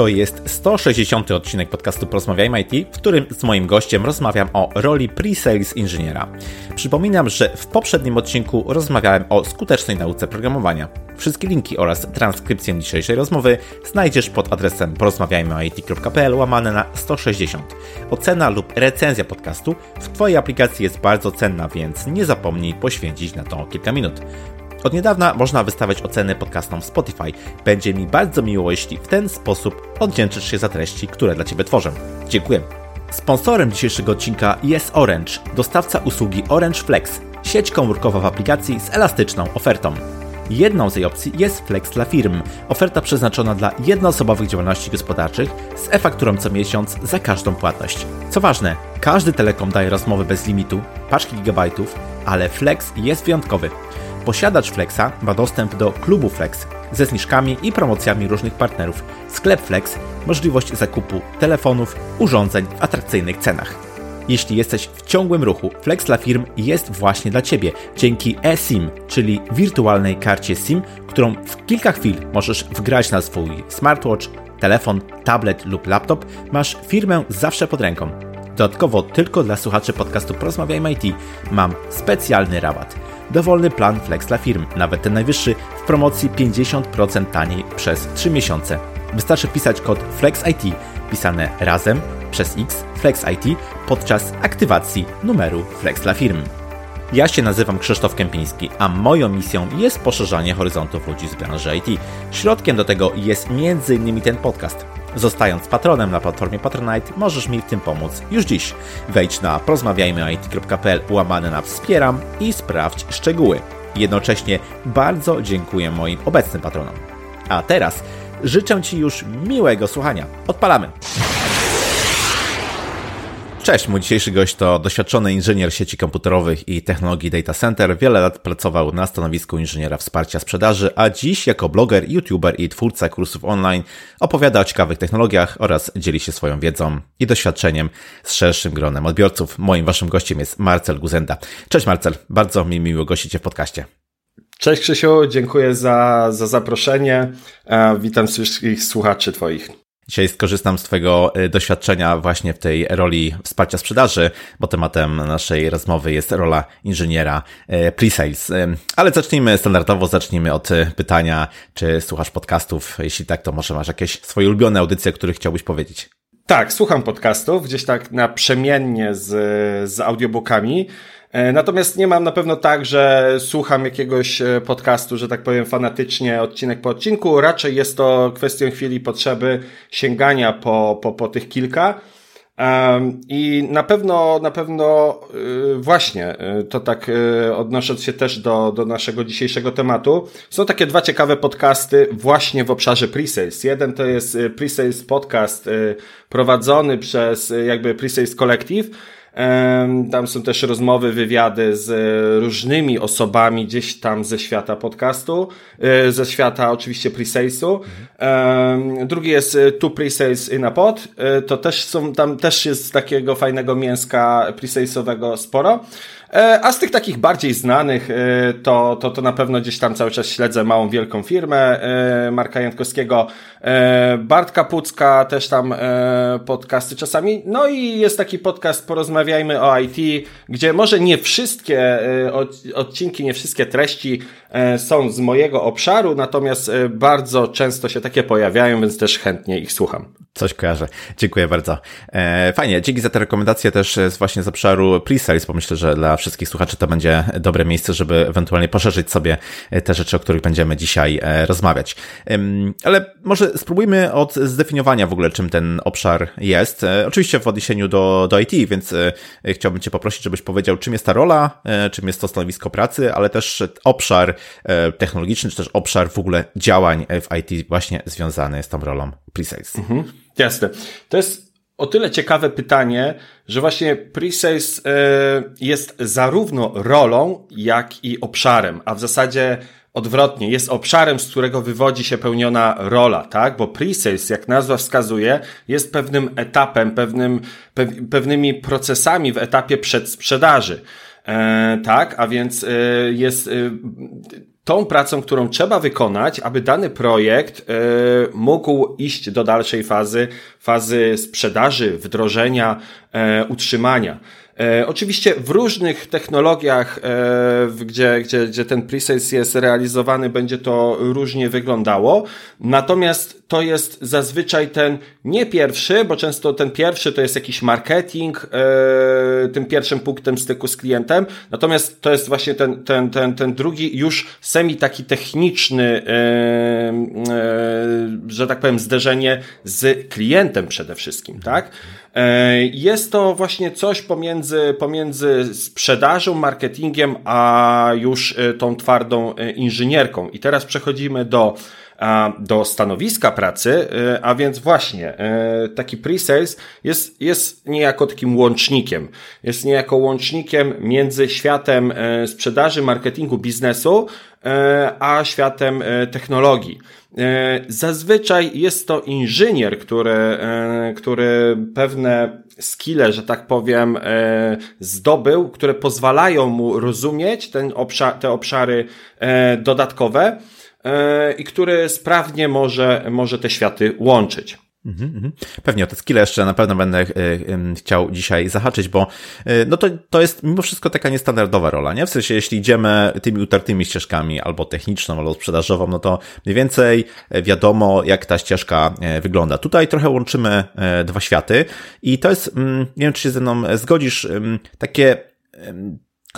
To jest 160 odcinek podcastu Porozmawiajmy IT, w którym z moim gościem rozmawiam o roli pre-sales inżyniera. Przypominam, że w poprzednim odcinku rozmawiałem o skutecznej nauce programowania. Wszystkie linki oraz transkrypcję dzisiejszej rozmowy znajdziesz pod adresem porozmawiajmyit.pl łamane na 160. Ocena lub recenzja podcastu w Twojej aplikacji jest bardzo cenna, więc nie zapomnij poświęcić na to kilka minut. Od niedawna można wystawiać oceny podcastom w Spotify. Będzie mi bardzo miło, jeśli w ten sposób oddzięczysz się za treści, które dla Ciebie tworzę. Dziękuję. Sponsorem dzisiejszego odcinka jest Orange, dostawca usługi Orange Flex, sieć komórkowa w aplikacji z elastyczną ofertą. Jedną z jej opcji jest Flex dla firm, oferta przeznaczona dla jednoosobowych działalności gospodarczych z e-fakturą co miesiąc za każdą płatność. Co ważne, każdy telekom daje rozmowy bez limitu, paczki gigabajtów, ale Flex jest wyjątkowy. Posiadacz Flexa ma dostęp do klubu Flex ze zniżkami i promocjami różnych partnerów. Sklep Flex, możliwość zakupu telefonów, urządzeń w atrakcyjnych cenach. Jeśli jesteś w ciągłym ruchu, Flex dla firm jest właśnie dla Ciebie dzięki eSIM, czyli wirtualnej karcie SIM, którą w kilka chwil możesz wgrać na swój smartwatch, telefon, tablet lub laptop, masz firmę zawsze pod ręką. Dodatkowo tylko dla słuchaczy podcastu Porozmawiajmy IT mam specjalny rabat. Dowolny plan Flex dla firm, nawet ten najwyższy, w promocji 50% taniej przez 3 miesiące. Wystarczy pisać kod FlexIT, pisane razem przez X FlexIT podczas aktywacji numeru Flex dla firm. Ja się nazywam Krzysztof Kępiński, a moją misją jest poszerzanie horyzontów ludzi z branży IT. Środkiem do tego jest m.in. ten podcast. Zostając patronem na platformie Patronite, możesz mi w tym pomóc już dziś. Wejdź na porozmawiajmyit.pl łamane na wspieram i sprawdź szczegóły. Jednocześnie bardzo dziękuję moim obecnym patronom. A teraz życzę Ci już miłego słuchania. Odpalamy! Cześć, mój dzisiejszy gość to doświadczony inżynier sieci komputerowych i technologii data center. Wiele lat pracował na stanowisku inżyniera wsparcia sprzedaży, a dziś jako bloger, youtuber i twórca kursów online opowiada o ciekawych technologiach oraz dzieli się swoją wiedzą i doświadczeniem z szerszym gronem odbiorców. Moim waszym gościem jest Marcel Guzenda. Cześć Marcel, bardzo mi miło gościć Cię w podcaście. Cześć Krzysiu, dziękuję za, za zaproszenie. E, witam wszystkich słuchaczy Twoich. Dzisiaj skorzystam z Twojego y, doświadczenia właśnie w tej roli wsparcia sprzedaży, bo tematem naszej rozmowy jest rola inżyniera y, pre-sales. Y, ale zacznijmy standardowo, zacznijmy od pytania, czy słuchasz podcastów? Jeśli tak, to może masz jakieś swoje ulubione audycje, o których chciałbyś powiedzieć? Tak, słucham podcastów, gdzieś tak naprzemiennie z, z audiobookami. E, natomiast nie mam na pewno tak, że słucham jakiegoś e, podcastu, że tak powiem, fanatycznie odcinek po odcinku. Raczej jest to kwestią chwili potrzeby sięgania po, po, po tych kilka. I na pewno, na pewno y, właśnie, y, to tak y, odnosząc się też do, do naszego dzisiejszego tematu, są takie dwa ciekawe podcasty właśnie w obszarze presales. Jeden to jest presales podcast prowadzony przez jakby presales Collective, tam są też rozmowy, wywiady z różnymi osobami gdzieś tam ze świata podcastu, e, ze świata oczywiście presalesu. Drugi jest e, Two Presales in a Pod. E, to też są, tam też jest takiego fajnego mięska presalesowego sporo. E, a z tych takich bardziej znanych, e, to, to, to na pewno gdzieś tam cały czas śledzę małą wielką firmę e, Marka Jankowskiego, Bartka Pucka, też tam podcasty czasami. No i jest taki podcast Porozmawiajmy o IT, gdzie może nie wszystkie odcinki, nie wszystkie treści są z mojego obszaru, natomiast bardzo często się takie pojawiają, więc też chętnie ich słucham. Coś kojarzę. Dziękuję bardzo. Fajnie, dzięki za te rekomendacje też właśnie z obszaru pre-sales, bo myślę, że dla wszystkich słuchaczy to będzie dobre miejsce, żeby ewentualnie poszerzyć sobie te rzeczy, o których będziemy dzisiaj e, rozmawiać. Ale może spróbujmy od zdefiniowania w ogóle, czym ten obszar jest. E, oczywiście w odniesieniu do, do IT, więc e, chciałbym Cię poprosić, żebyś powiedział, czym jest ta rola, czym jest to stanowisko pracy, ale też obszar technologiczny, czy też obszar w ogóle działań w IT właśnie związany z tą rolą pre-sales. Mhm, jasne. To jest o tyle ciekawe pytanie, że właśnie presales e, jest zarówno rolą, jak i obszarem, a w zasadzie odwrotnie, jest obszarem, z którego wywodzi się pełniona rola, tak? Bo presales, jak nazwa wskazuje, jest pewnym etapem, pewnym, pewnymi procesami w etapie przedsprzedaży. E, tak, a więc e, jest tą pracą, którą trzeba wykonać, aby dany projekt mógł iść do dalszej fazy, fazy sprzedaży, wdrożenia, utrzymania. E, oczywiście w różnych technologiach, e, gdzie, gdzie, gdzie ten presales jest realizowany, będzie to różnie wyglądało. Natomiast to jest zazwyczaj ten nie pierwszy, bo często ten pierwszy to jest jakiś marketing, e, tym pierwszym punktem styku z klientem. Natomiast to jest właśnie ten, ten, ten, ten drugi już semi taki techniczny, że tak powiem, zderzenie z klientem przede wszystkim, tak? E, jest to właśnie coś pomiędzy, pomiędzy sprzedażą, marketingiem, a już e, tą twardą e, inżynierką. I teraz przechodzimy do do stanowiska pracy, a więc właśnie taki pre-sales jest, jest niejako takim łącznikiem. Jest niejako łącznikiem między światem sprzedaży, marketingu, biznesu, a światem technologii. E, zazwyczaj jest to inżynier, który, e, który pewne skille, że tak powiem, e, zdobył, które pozwalają mu rozumieć ten obszar, te obszary dodatkowe i który sprawnie może, może te światy łączyć. Mhm, mhm. Pewnie o te skille jeszcze na pewno będę e, chciał dzisiaj zahaczyć, bo e, no to, to jest mimo wszystko taka niestandardowa rola, nie? W sensie, jeśli idziemy tymi utartymi ścieżkami, albo techniczną, albo sprzedażową, no to mniej więcej e, wiadomo, jak ta ścieżka wygląda. Tutaj trochę łączymy dwa światy i to jest, nie wiem, czy się ze mną zgodzisz, takie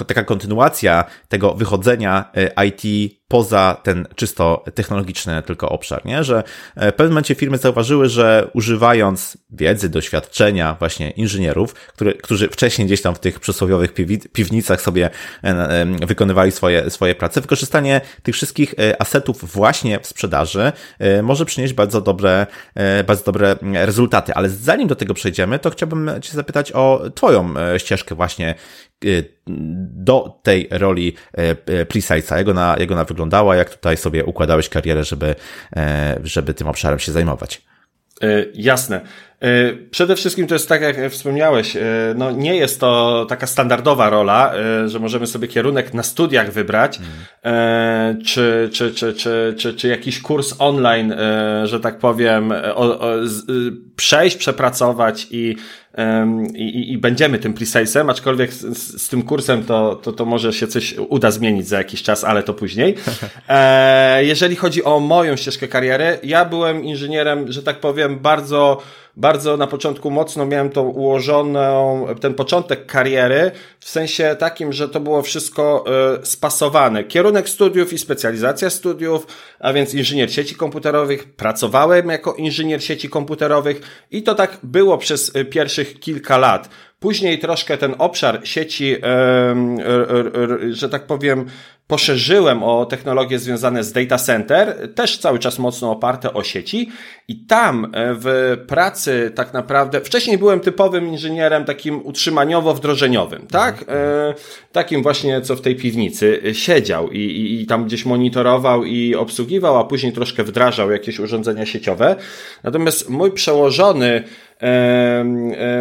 taka kontynuacja tego wychodzenia IT poza ten czysto technologiczny tylko obszar, nie? Że e, w pewnym momencie firmy zauważyły, że używając wiedzy, doświadczenia właśnie inżynierów, który, którzy wcześniej gdzieś tam w tych przysłowiowych piwnicach sobie e, e, wykonywali swoje, swoje prace, wykorzystanie tych wszystkich asetów właśnie w sprzedaży może przynieść bardzo dobre, bardzo dobre rezultaty. Ale zanim do tego przejdziemy, to chciałbym Cię zapytać o Twoją ścieżkę właśnie do tej roli pre-salesa, jego na, jego na wygląd wyglądała, jak tutaj sobie układałeś karierę, żeby, e, żeby tym obszarem się zajmować. E, jasne. E, przede wszystkim to jest tak, jak wspomniałeś, no nie jest to taka standardowa rola, że możemy sobie kierunek na studiach wybrać, hmm. czy, czy, czy, czy, czy, czy jakiś kurs online, że tak powiem, o, o, przejść, przepracować i i, i będziemy tym presalesem, aczkolwiek z, z, tym kursem to, to, to może się coś uda zmienić za jakiś czas, ale to później. E, jeżeli chodzi o moją ścieżkę kariery, ja byłem inżynierem, że tak powiem, bardzo bardzo na początku mocno miałem tą ułożoną, ten początek kariery, w sensie takim, że to było wszystko y, spasowane. Kierunek studiów i specjalizacja studiów, a więc inżynier sieci komputerowych. Pracowałem jako inżynier sieci komputerowych i to tak było przez y, pierwszych kilka lat. Później troszkę ten obszar sieci, że tak powiem, poszerzyłem o technologie związane z data center, też cały czas mocno oparte o sieci i tam e, w pracy tak naprawdę, wcześniej byłem typowym inżynierem takim utrzymaniowo-wdrożeniowym, tak? E, takim właśnie, co w tej piwnicy siedział i, i, i tam gdzieś monitorował i obsługiwał, a później troszkę wdrażał jakieś urządzenia sieciowe. Natomiast mój przełożony E,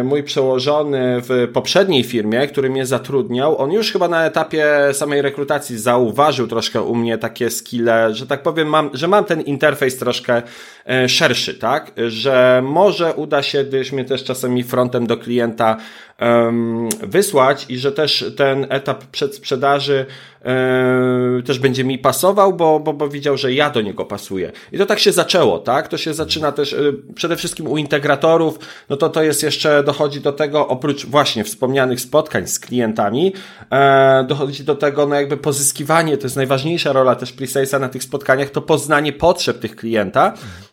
mój przełożony w poprzedniej firmie, który mnie zatrudniał, on już chyba na etapie samej rekrutacji zauważył troszkę u mnie takie skille, że tak powiem, mam, że mam ten interfejs troszkę e, szerszy, tak? Że może uda się, gdyż mnie też czasami frontem do klienta wysłać i że też ten etap przedsprzedaży um, też będzie mi pasował, bo, bo, bo widział, że ja do niego pasuję. I to tak się zaczęło, tak? To się zaczyna też y, przede wszystkim u integratorów, no to to jest jeszcze, dochodzi do tego, oprócz właśnie wspomnianych spotkań z klientami, e, dochodzi do tego, no jakby pozyskiwanie, to jest najważniejsza rola też pre na tych spotkaniach, to poznanie potrzeb tych klienta, E,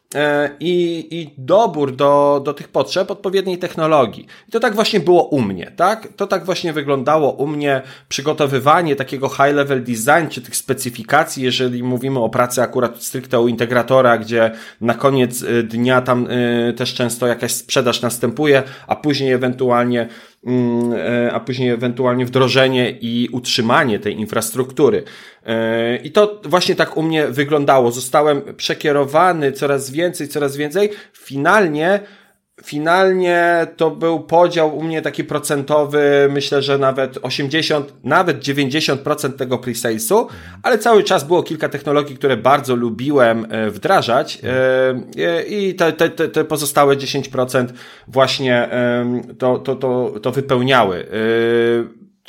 i, i dobór do, do tych potrzeb odpowiedniej technologii. I to tak właśnie było u mnie, tak? To tak właśnie wyglądało u mnie przygotowywanie takiego high level design, czy tych specyfikacji, jeżeli mówimy o pracy akurat stricte u integratora, gdzie na koniec y, dnia tam y, też często jakaś sprzedaż następuje, a później ewentualnie Mm, e, a później ewentualnie wdrożenie i utrzymanie tej infrastruktury. E, I to właśnie tak u mnie wyglądało. Zostałem przekierowany coraz więcej, coraz więcej. Finalnie finalnie to był podział u mnie taki procentowy, myślę, że nawet 80, nawet 90% tego presalesu, ale cały czas było kilka technologii, które bardzo lubiłem e, wdrażać e, i te, te, te pozostałe 10% właśnie to, to, to, to wypełniały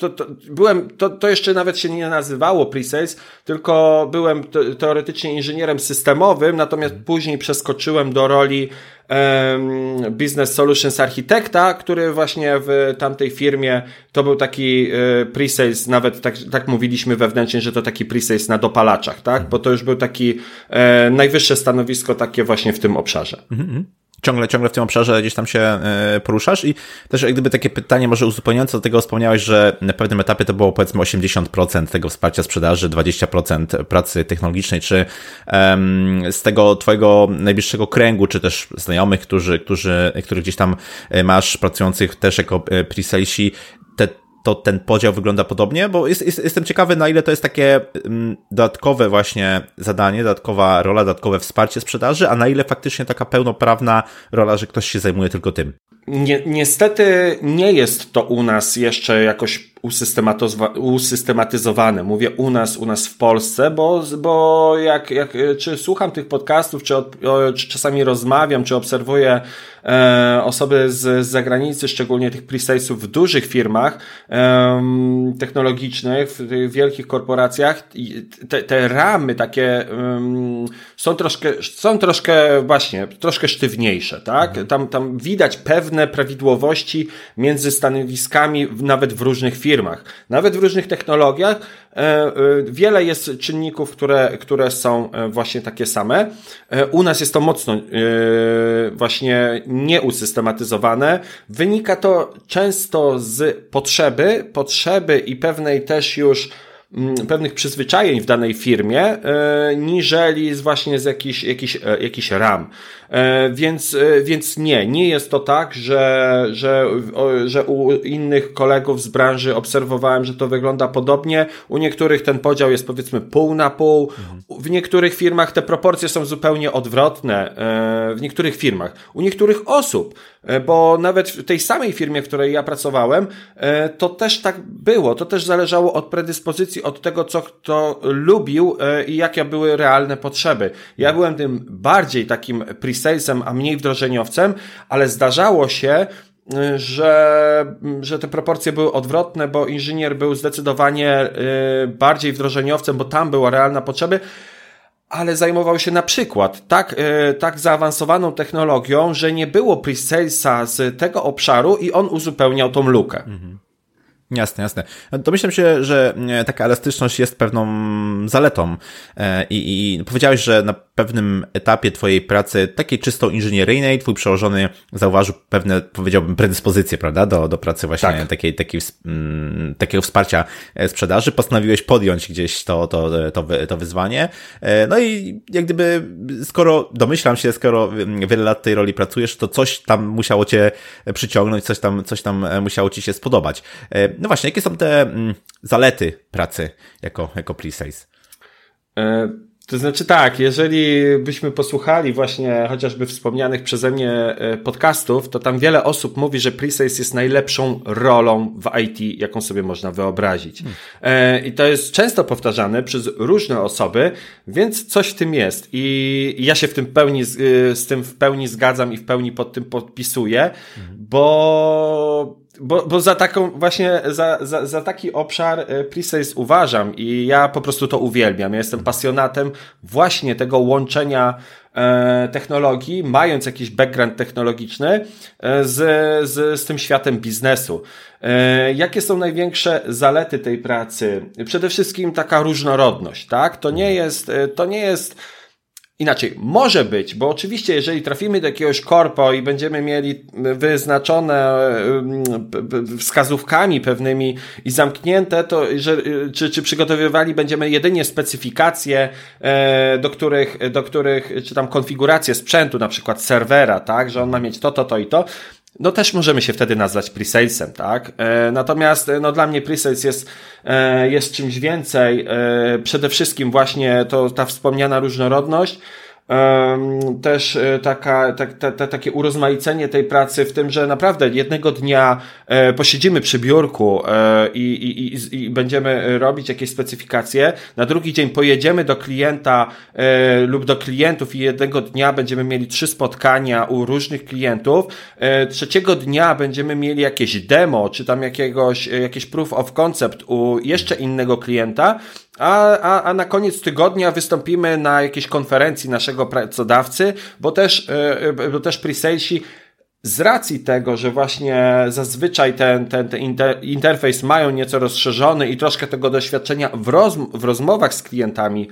to, to, byłem, to, to jeszcze nawet się nie nazywało pre-sales, tylko byłem teoretycznie inżynierem systemowym, natomiast później przeskoczyłem do roli um, Business Solutions Architekta, który właśnie w tamtej firmie to był taki e, pre-sales, nawet tak, tak mówiliśmy wewnętrznie, że to taki pre-sales na dopalaczach, tak? Bo to już był taki e, najwyższe stanowisko takie właśnie w tym obszarze. Mm-hmm ciągle, ciągle w tym obszarze gdzieś tam się e, poruszasz. I też jak gdyby takie pytanie może uzupełniające do tego wspomniałeś, że na pewnym etapie to było powiedzmy 80% tego wsparcia sprzedaży, 20% pracy technologicznej, czy um, z tego twojego najbliższego kręgu, czy też znajomych, którzy, którzy, których gdzieś tam e, masz pracujących też jako e, te to ten podział wygląda podobnie, bo jest, jest, jestem ciekawy, na ile to jest takie um, dodatkowe właśnie zadanie, dodatkowa rola, dodatkowe wsparcie sprzedaży, a na ile faktycznie taka pełnoprawna rola, że ktoś się zajmuje tylko tym. Ni niestety nie jest to u nas jeszcze jakoś usystematyzowane. Mówię u nas, u nas w Polsce, bo, bo jak, jak, czy słucham tych podcastów, czy, od, czy czasami rozmawiam, czy obserwuję e, osoby z, z zagranicy, szczególnie tych presalesów w dużych firmach e, technologicznych, w wielkich korporacjach, te, te ramy takie e, są troszkę, są troszkę właśnie, troszkę sztywniejsze, tak? Mhm. Tam, tam widać pewne prawidłowości między stanowiskami, nawet w różnych firmach nawet w różnych technologiach. E, e, wiele jest czynników, które, które są e, właśnie takie same. U nas jest to mocno właśnie nieusystematyzowane. Wynika to często z potrzeby, potrzeby i pewnej też już pewnych przyzwyczajeń w danej firmie, e, niżeli z właśnie z jakichś, jakichś, e, jakichś ram. E, więc, więc nie, nie jest to tak, że, że, że u innych kolegów z branży obserwowałem, że to wygląda podobnie. U niektórych ten podział jest powiedzmy pół na pół. W niektórych firmach te proporcje są zupełnie odwrotne. W niektórych firmach. U niektórych osób, bo nawet w tej samej firmie, w której ja pracowałem, to też tak było. To też zależało od predyspozycji od tego, co kto lubił e, i jakie były realne potrzeby. Ja byłem tym bardziej takim pre-salesem, a mniej wdrożeniowcem, ale zdarzało się, e, że, że te proporcje były odwrotne, bo inżynier był zdecydowanie e, bardziej wdrożeniowcem, bo tam była realna potrzeby, ale zajmował się na przykład tak, tak zaawansowaną technologią, że nie było pre-salesa z tego obszaru i on uzupełniał tą lukę. Mhm. Jasne, jasne. Domyślam się, że e, taka elastyczność jest pewną zaletą e, i, i powiedziałeś, że na pewnym etapie twojej pracy, takiej czysto inżynieryjnej, twój przełożony zauważył pewne, powiedziałbym, predyspozycje, prawda, do, do pracy właśnie tak. takiej, takiej, mm, takiego wsparcia e, sprzedaży. Postanowiłeś podjąć gdzieś to, to, to, to wyzwanie. No i jak gdyby, skoro domyślam się, skoro mm, wiele lat tej roli pracujesz, to coś tam musiało cię przyciągnąć, coś tam, coś tam musiało ci się spodobać. No właśnie, jakie są te mm, zalety pracy jako, jako pre-sales? E, to znaczy tak, jeżeli byśmy posłuchali właśnie chociażby wspomnianych przeze mnie e, podcastów, to tam wiele osób mówi, że pre-sales jest najlepszą rolą w IT, jaką sobie można wyobrazić. Hmm. E, I to jest często powtarzane przez różne osoby, więc coś w tym jest. I ja się w tym pełni, z tym w pełni zgadzam i w pełni pod tym podpisuję, hmm. bo bo, bo za taką właśnie, za, za, za taki obszar e, Presales uważam i ja po prostu to uwielbiam. Ja jestem pasjonatem właśnie tego łączenia e, technologii, mając jakiś background technologiczny e, z, z, z tym światem biznesu. E, jakie są największe zalety tej pracy? Przede wszystkim taka różnorodność, tak? To nie jest, e, to nie jest, Inaczej, może być, bo oczywiście, jeżeli trafimy do jakiegoś korpo i będziemy mieli wyznaczone wskazówkami pewnymi i zamknięte, to że, czy, czy przygotowywali będziemy jedynie specyfikacje, e, do których, do których, czy tam konfigurację sprzętu, na przykład serwera, tak, że on ma mieć to, to, to i to, no też możemy się wtedy nazwać presalesem, tak? E, natomiast e, no dla mnie presales jest, e, jest czymś więcej. Przede wszystkim właśnie to ta wspomniana różnorodność, też e, taka, tak, ta, ta, takie urozmaicenie tej pracy w tym, że naprawdę jednego dnia e, posiedzimy przy biurku e, i, i, i, będziemy robić jakieś specyfikacje, na drugi dzień pojedziemy do klienta lub do klientów i jednego dnia będziemy mieli trzy spotkania u różnych klientów, trzeciego dnia będziemy mieli jakieś demo, czy tam jakiegoś, jakieś proof of concept u jeszcze innego klienta, a, a, a na koniec tygodnia wystąpimy na jakiejś konferencji naszego pracodawcy, bo też, e, e, bo też presalesi z racji tego, że właśnie zazwyczaj ten, ten, ten interfejs mają nieco rozszerzony i troszkę tego doświadczenia w, rozm w rozmowach z klientami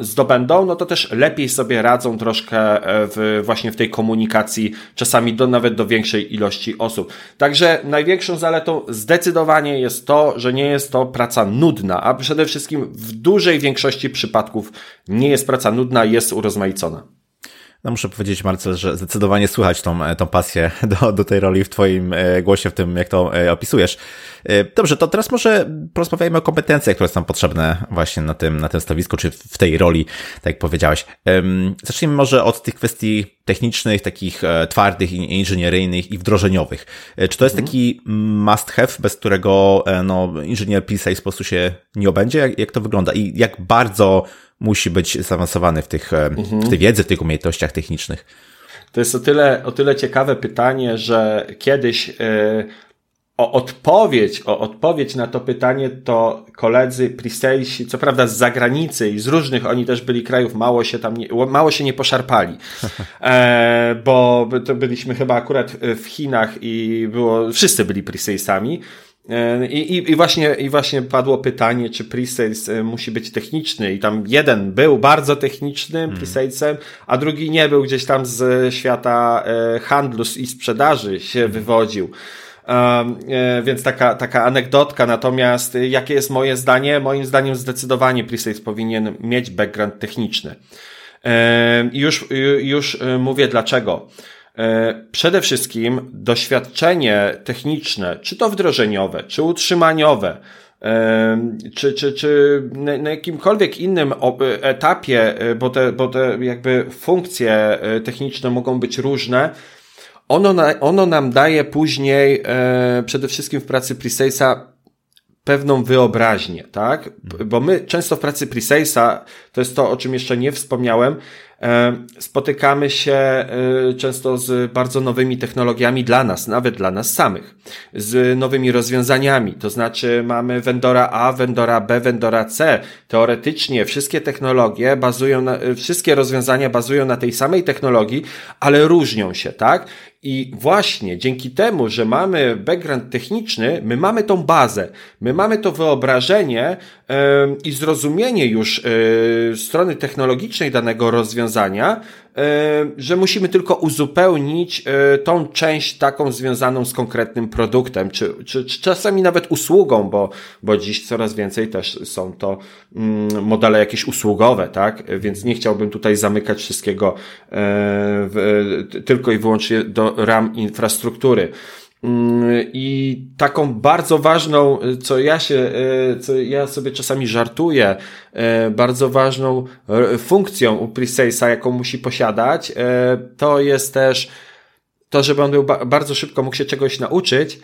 zdobędą, no to też lepiej sobie radzą troszkę e, w, właśnie w tej komunikacji, czasami do, nawet do większej ilości osób. Także największą zaletą zdecydowanie jest to, że nie jest to praca nudna, a przede wszystkim w dużej większości przypadków nie jest praca nudna, jest urozmaicona. No muszę powiedzieć, Marcel, że zdecydowanie słychać tą, e, tą pasję do, do tej roli w Twoim e, głosie, w tym, jak to e, opisujesz. Dobrze, to teraz może porozmawiajmy o kompetencjach, które są potrzebne właśnie na tym, na tym stanowisku, czy w tej roli, tak jak powiedziałeś. Zacznijmy może od tych kwestii technicznych, takich twardych, inżynieryjnych i wdrożeniowych. Czy to jest mhm. taki must have, bez którego no, inżynier PISA po prostu się nie obędzie? Jak, jak to wygląda? I jak bardzo musi być zaawansowany w, tych, mhm. w tej wiedzy, w tych umiejętnościach technicznych. To jest o tyle, o tyle ciekawe pytanie, że kiedyś e, o odpowiedź, o odpowiedź na to pytanie to koledzy priselsi, co prawda z zagranicy i z różnych, oni też byli krajów, mało się tam nie, mało się nie poszarpali, e, bo to byliśmy chyba akurat w Chinach i było, wszyscy byli preselsami, E, I, i, I, właśnie, I właśnie padło pytanie, czy presales e, musi być techniczny i tam jeden był bardzo technicznym mm. presalesem, a drugi nie był gdzieś tam z świata e, handlu i sprzedaży się mm. wywodził. Um, więc taka, taka anegdotka, natomiast jakie jest moje zdanie? Moim zdaniem zdecydowanie presales powinien mieć background techniczny. Już, już mówię dlaczego. E, przede wszystkim doświadczenie techniczne, czy to wdrożeniowe, czy utrzymaniowe, e, czy, czy, czy na jakimkolwiek innym etapie, e, bo te, bo te jakby funkcje techniczne mogą być różne, ono, ono nam daje później, przede wszystkim w pracy presalesa, pewną wyobraźnię, tak? Bo my często w pracy presalesa, to jest to, o czym jeszcze nie wspomniałem, spotykamy się e, często z bardzo nowymi technologiami dla nas, nawet dla nas samych, z nowymi rozwiązaniami. To znaczy mamy vendora A, vendora B, vendora C. Teoretycznie wszystkie technologie bazują na, e, wszystkie rozwiązania bazują na tej samej technologii, ale różnią się, tak? I właśnie dzięki temu, że mamy background techniczny, my mamy tą bazę, my mamy to wyobrażenie yy, i zrozumienie już yy, strony technologicznej danego rozwiązania, że musimy tylko uzupełnić e, tą część taką związaną z konkretnym produktem, czy, czy, czy czasami nawet usługą, bo, bo dziś coraz więcej też są to mm, modele jakieś usługowe, tak? Więc nie chciałbym tutaj zamykać wszystkiego e, tylko i wyłącznie do ram infrastruktury. I taką bardzo ważną, co ja się, e, co ja sobie czasami żartuję, e, bardzo ważną e, funkcją u Presalesa, jaką musi posiadać, to jest też to, żeby on był bardzo szybko mógł się czegoś nauczyć,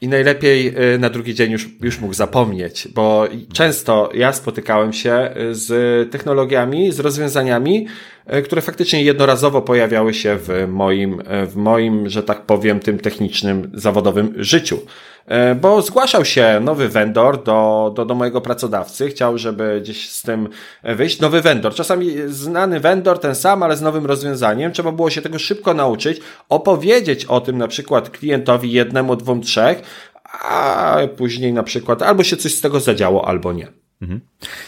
i najlepiej na drugi dzień już, już mógł zapomnieć, bo często ja spotykałem się z technologiami, z rozwiązaniami, E, które faktycznie jednorazowo pojawiały się w moim, w moim, że tak powiem, tym technicznym, zawodowym życiu. E, bo zgłaszał się nowy vendor do, do, do mojego pracodawcy, chciał, żeby gdzieś z tym wyjść. Nowy vendor, czasami znany vendor, ten sam, ale z nowym rozwiązaniem. Trzeba było się tego szybko nauczyć, opowiedzieć o tym na przykład klientowi jednemu, dwóm, trzech, a później na przykład albo się coś z tego zadziało, albo nie. Mhm.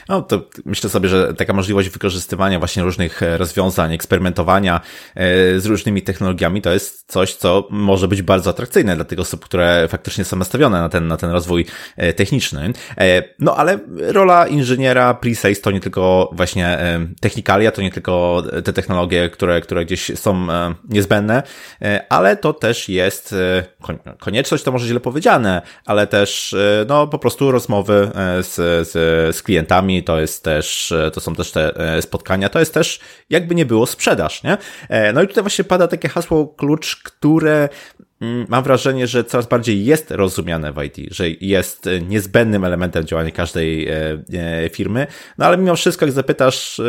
No to myślę sobie, że taka możliwość wykorzystywania właśnie różnych e, rozwiązań, eksperymentowania e, z różnymi technologiami to jest coś, co może być bardzo atrakcyjne dla tych osób, które faktycznie są nastawione na ten, na ten rozwój e, techniczny. No ale rola inżyniera pre-sales to nie tylko właśnie technikalia, to nie tylko te technologie, które, które gdzieś są niezbędne, ale to też jest konieczność, to może źle powiedziane, ale też no po prostu rozmowy z, z z klientami, to jest też, to są też te spotkania, to jest też jakby nie było sprzedaż, nie? No i tutaj właśnie pada takie hasło klucz, które Mm, mam wrażenie, że coraz bardziej jest rozumiane w IT, że jest niezbędnym elementem działania każdej e, e, firmy, no ale mimo wszystko, jak zapytasz,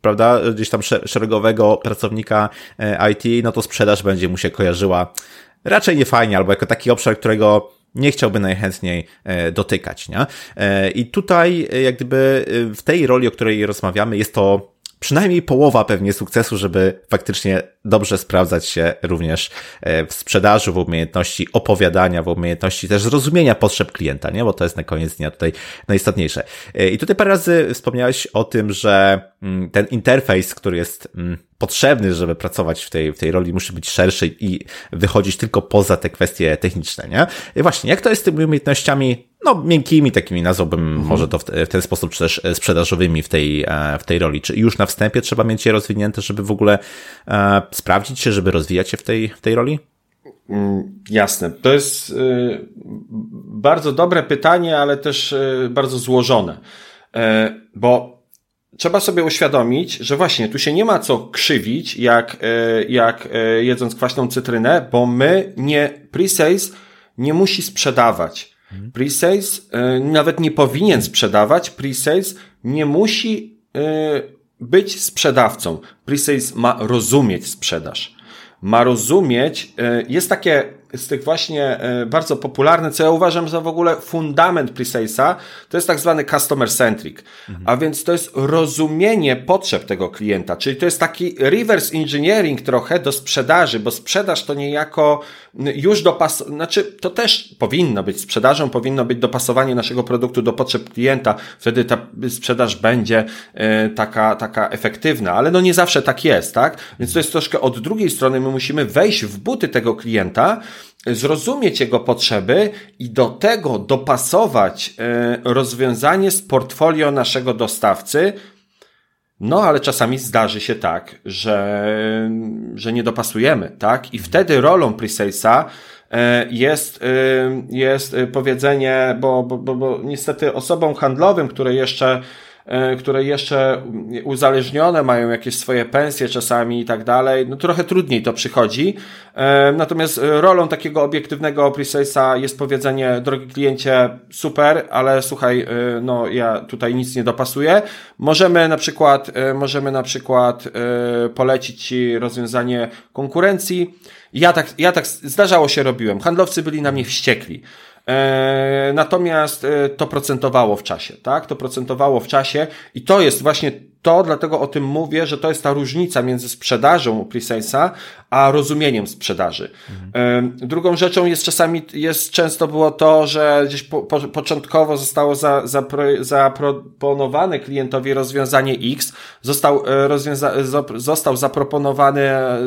prawda, gdzieś tam szeregowego pracownika e, IT, no to sprzedaż będzie mu się kojarzyła raczej nie fajnie, albo jako taki obszar, którego nie chciałby najchętniej dotykać, nie? I tutaj, jak gdyby w tej roli, o której rozmawiamy, jest to przynajmniej połowa pewnie sukcesu, żeby faktycznie dobrze sprawdzać się również e, w sprzedaży, w umiejętności opowiadania, w umiejętności też zrozumienia potrzeb klienta, nie? Bo to jest na koniec dnia tutaj najistotniejsze. E, I tutaj parę razy wspomniałeś o tym, że mm, ten interfejs, który jest mm, potrzebny, żeby pracować w tej, w tej roli, musi być szerszy i wychodzić tylko poza te kwestie techniczne, nie? I właśnie, jak to jest z tymi umiejętnościami, no, miękkimi takimi nazwałbym mhm. może to w, w, ten sposób, czy też sprzedażowymi w tej, e, w tej roli? Czy już na wstępie trzeba mieć je rozwinięte, żeby w ogóle e, sprawdzić się, żeby rozwijać się w tej, w tej roli? Mm, jasne. To jest y, bardzo dobre pytanie, ale też y, bardzo złożone. E, bo trzeba sobie uświadomić, że właśnie tu się nie ma co krzywić, jak, e, jak e, jedząc kwaśną cytrynę, bo my nie, pre-sales nie musi sprzedawać. Mhm. Pre-sales e, nawet nie powinien sprzedawać, pre-sales nie musi być sprzedawcą. Pre-sales ma rozumieć sprzedaż. Ma rozumieć, jest takie z tych właśnie e, bardzo popularne, co ja uważam za w ogóle fundament presalesa, to jest tak zwany customer centric. Mhm. A więc to jest rozumienie potrzeb tego klienta, czyli to jest taki reverse engineering trochę do sprzedaży, bo sprzedaż to niejako już dopas, znaczy to też powinno być sprzedażą, powinno być dopasowanie naszego produktu do potrzeb klienta, wtedy ta sprzedaż będzie e, taka, taka efektywna, ale no nie zawsze tak jest, tak? Więc to jest troszkę od drugiej strony, my musimy wejść w buty tego klienta, zrozumieć jego potrzeby i do tego dopasować e, rozwiązanie z portfolio naszego dostawcy. No, ale czasami zdarzy się tak, że, że nie dopasujemy, tak? I wtedy rolą presalesa e, jest, e, jest powiedzenie, bo, bo, bo, bo niestety osobom handlowym, które jeszcze które jeszcze uzależnione mają jakieś swoje pensje czasami i tak dalej, no trochę trudniej to przychodzi. E, natomiast rolą takiego obiektywnego presalesa jest powiedzenie, drogi kliencie, super, ale słuchaj, e, no ja tutaj nic nie dopasuję. Możemy na przykład, możemy na przykład polecić Ci rozwiązanie konkurencji. Ja tak, ja tak zdarzało się robiłem. Handlowcy byli na mnie wściekli. E, natomiast e, to procentowało w czasie, tak? To procentowało w czasie i to jest właśnie to, dlatego o tym mówię, że to jest ta różnica między sprzedażą presalesa, a rozumieniem sprzedaży. Mhm. Drugą rzeczą jest czasami, jest często było to, że gdzieś po, po, początkowo zostało za, za, zaproponowane klientowi rozwiązanie X, został, e, rozwiąza, został zaproponowany e,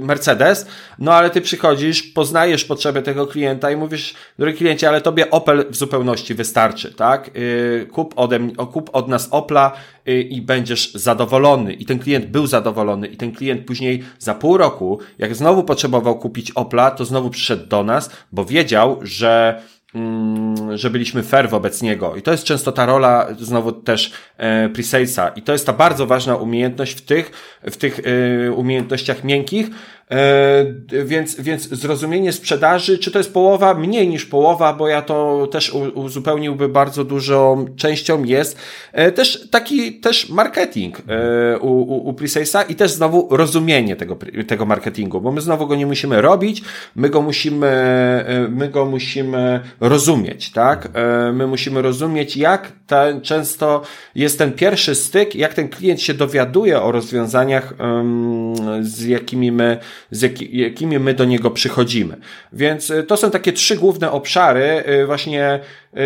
Mercedes, no ale ty przychodzisz, poznajesz potrzeby tego klienta i mówisz, drogi kliencie, ale tobie Opel w zupełności wystarczy, tak? Y, kup, ode, kup od nas Opla y, i będziesz zadowolony. I ten klient był zadowolony i ten klient później za pół roku jak znowu potrzebował kupić Opla, to znowu przyszedł do nas, bo wiedział, że że byliśmy fair wobec niego. I to jest często ta rola znowu też e, presalesa. I to jest ta bardzo ważna umiejętność w tych, w tych e, umiejętnościach miękkich, E, więc, więc zrozumienie sprzedaży, czy to jest połowa? Mniej niż połowa, bo ja to też uzupełniłby bardzo dużą częścią jest. E, też taki, też marketing e, u, u, u Presalesa i też znowu rozumienie tego, tego marketingu, bo my znowu go nie musimy robić, my go musimy, my go musimy rozumieć, tak? My musimy rozumieć, jak ten, często jest ten pierwszy styk, jak ten klient się dowiaduje o rozwiązaniach, z jakimi my z jakimi my do niego przychodzimy. Więc y, to są takie trzy główne obszary, y, właśnie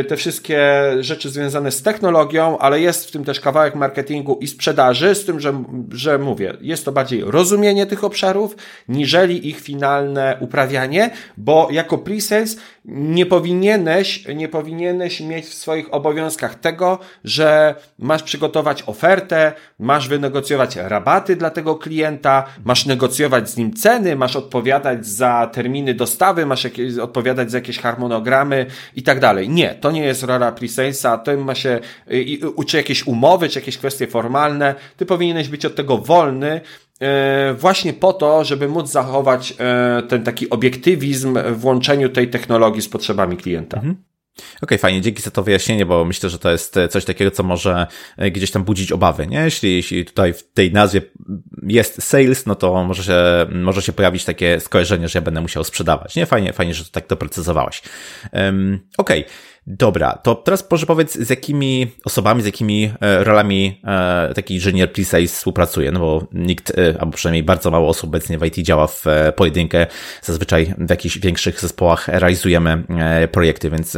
te wszystkie rzeczy związane z technologią, ale jest w tym też kawałek marketingu i sprzedaży, z tym, że, że mówię, jest to bardziej rozumienie tych obszarów, niżeli ich finalne uprawianie, bo jako pre-sales nie powinieneś, nie powinieneś mieć w swoich obowiązkach tego, że masz przygotować ofertę, masz wynegocjować rabaty dla tego klienta, masz negocjować z nim ceny, masz odpowiadać za terminy dostawy, masz jakieś, odpowiadać za jakieś harmonogramy i tak dalej. Nie, to nie jest rola pre-salesa, to ma się, czy jakieś umowy, czy jakieś kwestie formalne. Ty powinieneś być od tego wolny, właśnie po to, żeby móc zachować e, ten taki obiektywizm w łączeniu tej technologii z potrzebami klienta. Mhm. Okej, okay, fajnie, dzięki za to wyjaśnienie, bo myślę, że to jest coś takiego, co może e, gdzieś tam budzić obawy, nie? Jeśli, jeśli tutaj w tej nazwie jest sales, no to może się, może się pojawić takie skojarzenie, że ja będę musiał sprzedawać, nie? Fajnie, fajnie, że to tak doprecyzowałeś. Um, Okej. Okay. Dobra, to teraz proszę powiedz, z jakimi osobami, z jakimi e, rolami e, taki inżynier pre współpracuje, no bo nikt, e, albo przynajmniej bardzo mało osób obecnie w IT działa w pojedynkę, zazwyczaj w jakichś większych zespołach realizujemy projekty, więc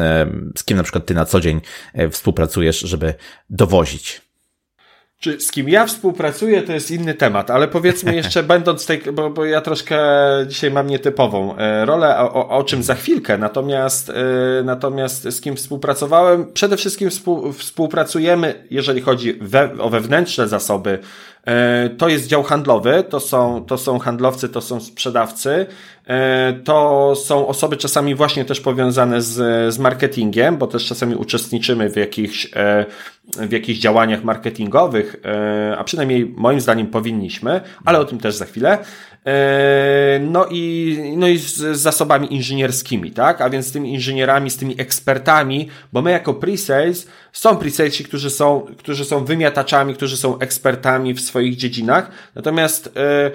z kim na przykład ty na co dzień współpracujesz, żeby dowozić czy z kim ja współpracuję, to jest inny temat, ale powiedzmy jeszcze, będąc tej, bo, bo ja troszkę dzisiaj mam nietypową e, rolę, o, o czym za chwilkę, natomiast, e, natomiast z kim współpracowałem, przede wszystkim współ, współpracujemy, jeżeli chodzi we, o wewnętrzne zasoby, to jest dział handlowy, to są, to są handlowcy, to są sprzedawcy, to są osoby czasami właśnie też powiązane z, z marketingiem, bo też czasami uczestniczymy w jakichś w jakichś działaniach marketingowych, e, a przynajmniej moim zdaniem powinniśmy, ale o tym też za chwilę. E, no i, no i z zasobami inżynierskimi, tak? A więc z tymi inżynierami, z tymi ekspertami, bo my jako pre-sales, są pre-salesi, którzy są, którzy są wymiataczami, którzy są ekspertami w swoich dziedzinach, natomiast e,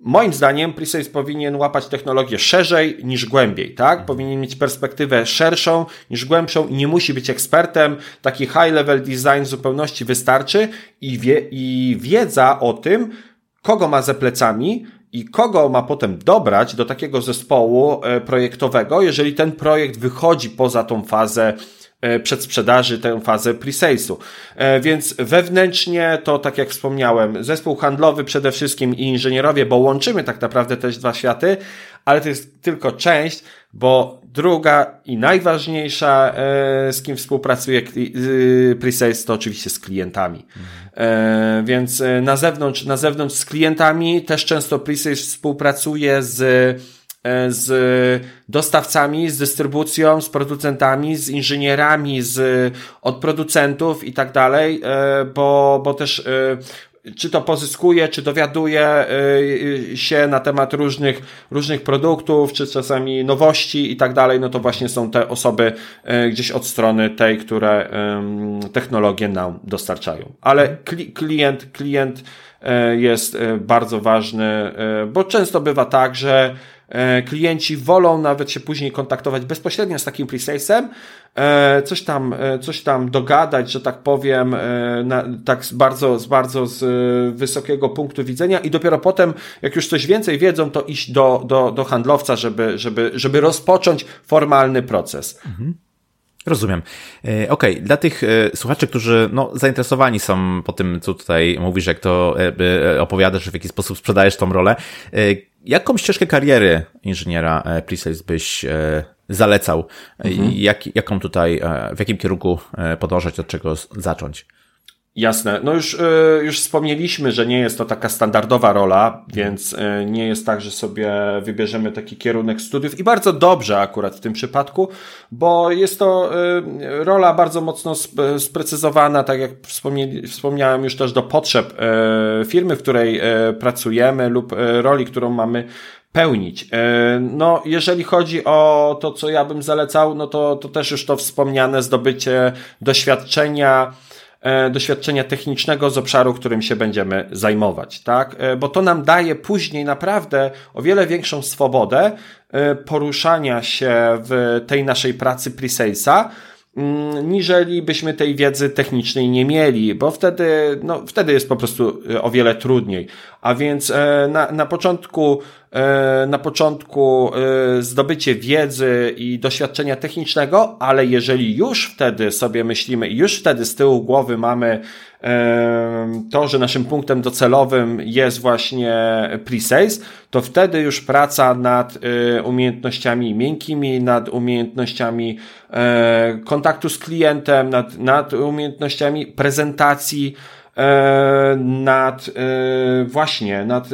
Moim zdaniem Presales powinien łapać technologię szerzej niż głębiej, tak? Powinien mieć perspektywę szerszą niż głębszą i nie musi być ekspertem. Taki high level design w zupełności wystarczy i, wie, i wiedza o tym, kogo ma ze plecami, i kogo ma potem dobrać do takiego zespołu e, projektowego, jeżeli ten projekt wychodzi poza tą fazę przedsprzedaży, tę fazę pre-salesu. E, więc wewnętrznie to, tak jak wspomniałem, zespół handlowy przede wszystkim i inżynierowie, bo łączymy tak naprawdę też dwa światy, ale to jest tylko część, bo druga i najważniejsza, e, z kim współpracuje pre-sales, to oczywiście z klientami. Więc na zewnątrz, na zewnątrz z klientami też często pre-sales współpracuje z E, z dostawcami, z dystrybucją, z producentami, z inżynierami, z, od producentów i tak dalej, e, bo, bo też e, czy to pozyskuje, czy dowiaduje się na temat różnych, różnych produktów, czy czasami nowości i tak dalej, no to właśnie są te osoby gdzieś od strony tej, które technologie nam dostarczają. Ale klient, klient jest bardzo ważny, bo często bywa tak, że E, klienci wolą nawet się później kontaktować bezpośrednio z takim presalesem, e, coś tam, e, coś tam dogadać, że tak powiem, na, tak z bardzo, z bardzo z wysokiego punktu widzenia i dopiero potem, jak już coś więcej wiedzą, to iść do, do, do handlowca, żeby, żeby, żeby rozpocząć formalny proces. Mhm. Rozumiem. Okej, okay. dla tych słuchaczy, którzy no, zainteresowani są po tym, co tutaj mówisz, jak to opowiadasz, w jaki sposób sprzedajesz tą rolę, Jaką ścieżkę kariery inżyniera e, pre-sales byś e, zalecał? Mhm. Jak, jaką tutaj, e, w jakim kierunku podążać, od czego zacząć? Jasne. No już, już wspomnieliśmy, że nie jest to taka standardowa rola, więc nie jest tak, że sobie wybierzemy taki kierunek studiów i bardzo dobrze akurat w tym przypadku, bo jest to rola bardzo mocno sprecyzowana, tak jak wspomniałem już też do potrzeb firmy, w której pracujemy lub roli, którą mamy pełnić. No, jeżeli chodzi o to, co ja bym zalecał, no to, to też już to wspomniane zdobycie doświadczenia, E, doświadczenia technicznego z obszaru, którym się będziemy zajmować, tak? E, bo to nam daje później naprawdę o wiele większą swobodę e, poruszania się w tej naszej pracy pre-salesa, niżeli byśmy tej wiedzy technicznej nie mieli, bo wtedy, no, wtedy jest po prostu o wiele trudniej. A więc na, na początku E, na początku e, zdobycie wiedzy i doświadczenia technicznego, ale jeżeli już wtedy sobie myślimy i już wtedy z tyłu głowy mamy e, to, że naszym punktem docelowym jest właśnie pre-sales, to wtedy już praca nad umiejętnościami miękkimi, nad umiejętnościami kontaktu z klientem, nad, nad umiejętnościami prezentacji, nad właśnie, nad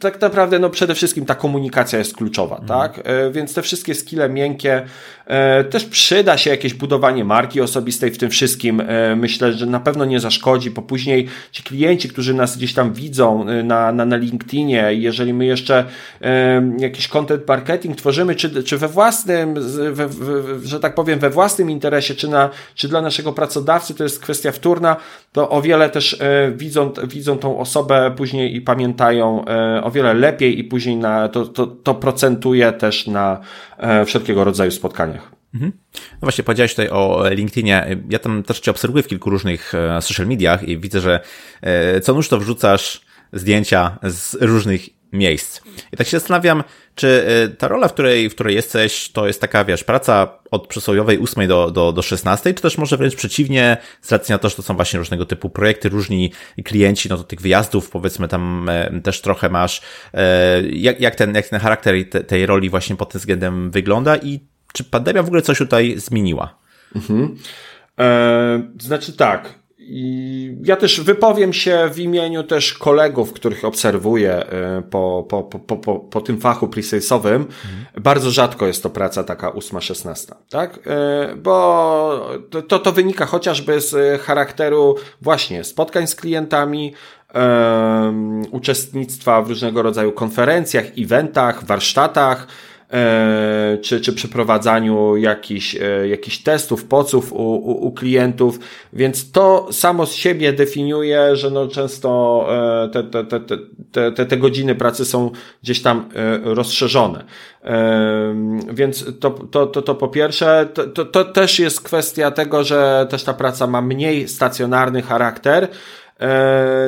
tak naprawdę no przede wszystkim ta komunikacja jest kluczowa, mm. tak? E, więc te wszystkie skille miękkie e, też przyda się jakieś budowanie marki osobistej w tym wszystkim. E, myślę, że na pewno nie zaszkodzi, bo później ci klienci, którzy nas gdzieś tam widzą na, na, na LinkedInie, jeżeli my jeszcze jakiś content marketing tworzymy, czy, czy we własnym, we, we, że tak powiem, we własnym interesie, czy, na, czy dla naszego pracodawcy, to jest kwestia wtórna, to o wiele też widzą, widzą tą osobę później i pamiętają o wiele lepiej i później na, to, to, to procentuje też na e, wszelkiego rodzaju spotkaniach. Mhm. No właśnie, powiedziałeś tutaj o LinkedInie. Ja tam też Cię obserwuję w kilku różnych e, social mediach i widzę, że e, co nóż to wrzucasz zdjęcia z różnych miejsc. I tak się zastanawiam, czy y, ta rola, w której, w której jesteś, to jest taka, wiesz, praca od przysłowiowej 8 do, do, do 16, czy też może wręcz przeciwnie, z racji na to, że to są właśnie różnego typu projekty, różni klienci, no to tych wyjazdów, powiedzmy, tam e, też trochę masz. E, jak, jak, ten, jak ten charakter te, tej roli właśnie pod tym względem wygląda i czy pandemia w ogóle coś tutaj zmieniła? Mhm. E, znaczy tak, i ja też wypowiem się w imieniu też kolegów, których obserwuję y, po, po, po, po, po tym fachu presalesowym. Mhm. Bardzo rzadko jest to praca taka 8-16, tak? Y, bo to, to wynika chociażby z charakteru właśnie spotkań z klientami, um, uczestnictwa w różnego rodzaju konferencjach, eventach, warsztatach, E, czy, czy przeprowadzaniu jakichś, e, jakichś testów, poców u, u, u klientów, więc to samo z siebie definiuje, że no często e, te, te, te, te, te, te godziny pracy są gdzieś tam rozszerzone. Więc to, to, to, to po pierwsze, to, to, to też jest kwestia tego, że też ta praca ma mniej stacjonarny charakter, E,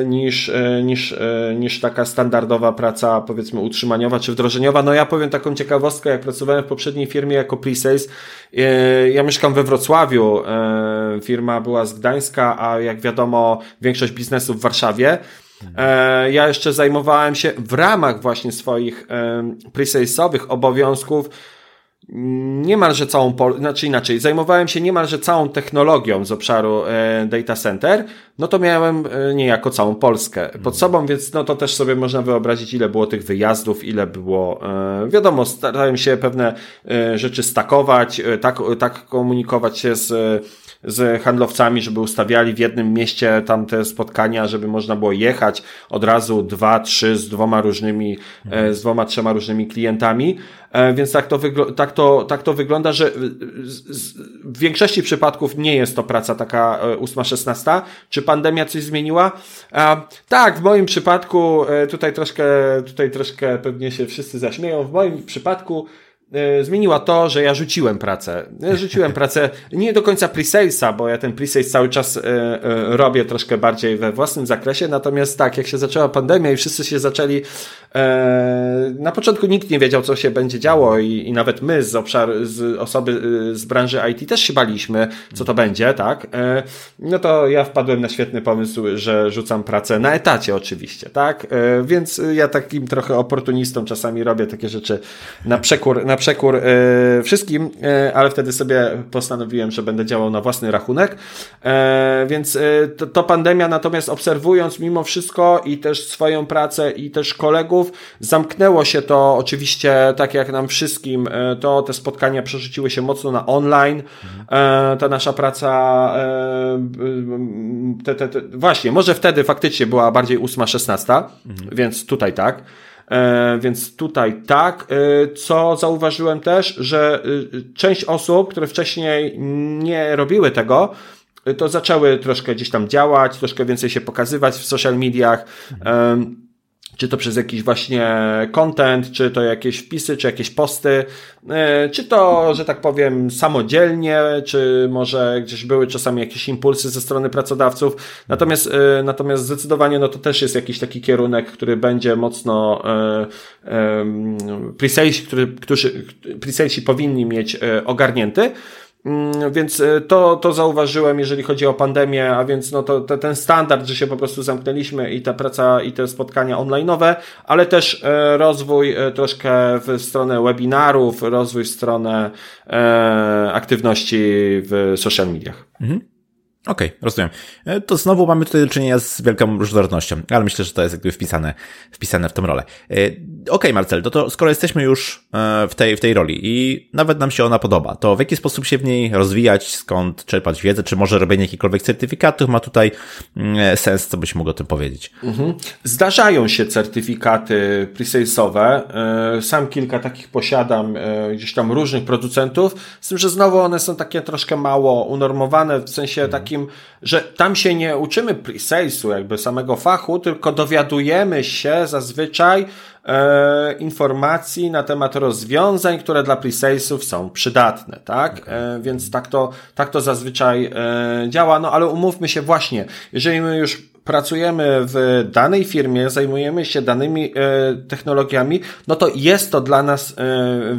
niż, e, niż, e, niż taka standardowa praca, powiedzmy, utrzymaniowa czy wdrożeniowa. No ja powiem taką ciekawostkę, jak pracowałem w poprzedniej firmie jako pre-sales, ja mieszkam we Wrocławiu, firma była z Gdańska, a jak wiadomo, większość biznesu w Warszawie. Ja jeszcze zajmowałem się w ramach właśnie swoich pre-salesowych obowiązków niemalże całą, znaczy inaczej, zajmowałem się niemalże całą technologią z obszaru e, data center, no to miałem e, niejako całą Polskę pod sobą, więc no to też sobie można wyobrazić, ile było tych wyjazdów, ile było, e, wiadomo, starałem się pewne e, rzeczy stakować, e, tak, tak komunikować się z z handlowcami, żeby ustawiali w jednym mieście tam te spotkania, żeby można było jechać od razu dwa, trzy z dwoma różnymi, e, z dwoma, trzema różnymi klientami. E, więc tak to, tak to, tak to wygląda, że w większości przypadków nie jest to praca taka 8-16. E, Czy pandemia coś zmieniła? Tak, w moim przypadku, tutaj troszkę, tutaj troszkę pewnie się wszyscy zaśmieją, w moim przypadku E, zmieniła to, że ja rzuciłem pracę. Ja rzuciłem pracę nie do końca pre-salesa, bo ja ten pre-sales cały czas e, e, robię troszkę bardziej we własnym zakresie, natomiast tak, jak się zaczęła pandemia i wszyscy się zaczęli na początku nikt nie wiedział, co się będzie działo i, i nawet my z obszaru, z osoby z branży IT też się baliśmy, co to będzie, tak? No to ja wpadłem na świetny pomysł, że rzucam pracę na etacie oczywiście, tak? Więc ja takim trochę oportunistą czasami robię takie rzeczy na przekór, na przekór e, wszystkim, e, ale wtedy sobie postanowiłem, że będę działał na własny rachunek. E, więc to, to pandemia natomiast obserwując mimo wszystko i też swoją pracę i też kolegów, zamknęło się to oczywiście tak jak nam wszystkim, to te spotkania przerzuciły się mocno na online. Ta nasza praca te, te, te, właśnie, może wtedy faktycznie była bardziej 8-16, mhm. więc tutaj tak. E, więc tutaj tak. E, co zauważyłem też, że e, część osób, które wcześniej nie robiły tego, to zaczęły troszkę gdzieś tam działać, troszkę więcej się pokazywać w social mediach. Mhm czy to przez jakiś właśnie content, czy to jakieś wpisy, czy jakieś posty, e, czy to, że tak powiem, samodzielnie, czy może gdzieś były czasami jakieś impulsy ze strony pracodawców. Natomiast, e, natomiast zdecydowanie, no to też jest jakiś taki kierunek, który będzie mocno e, presalesi, którzy, presalesi powinni mieć ogarnięty. Mm, więc e, to, to zauważyłem, jeżeli chodzi o pandemię, a więc no to, to, ten standard, że się po prostu zamknęliśmy i ta praca i te spotkania online'owe, ale też e, rozwój e, troszkę w stronę webinarów, rozwój w stronę aktywności w social mediach. Mhm. Okej, okay, rozumiem. E, to znowu mamy tutaj do czynienia z wielką różnorodnością, ale myślę, że to jest jakby wpisane, wpisane w tą rolę. E, okej, okay, Marcel, to, to skoro jesteśmy już e, w tej, w tej roli i nawet nam się ona podoba, to w jaki sposób się w niej rozwijać, skąd czerpać wiedzę, czy może robienie jakichkolwiek certyfikatów ma tutaj mm, sens, co byś mógł o tym powiedzieć? Mhm. Zdarzają się certyfikaty presalesowe. Sam kilka takich posiadam gdzieś tam różnych producentów, z tym, że znowu one są takie troszkę mało unormowane, w sensie mhm. takim takim, że tam się nie uczymy pre-salesu, jakby samego fachu, tylko dowiadujemy się zazwyczaj e, informacji na temat rozwiązań, które dla pre-salesów są przydatne, tak? Okay. E, więc tak to, tak to zazwyczaj e, działa, no ale umówmy się właśnie, jeżeli my już pracujemy w danej firmie, zajmujemy się danymi e, technologiami, no to jest to dla nas e,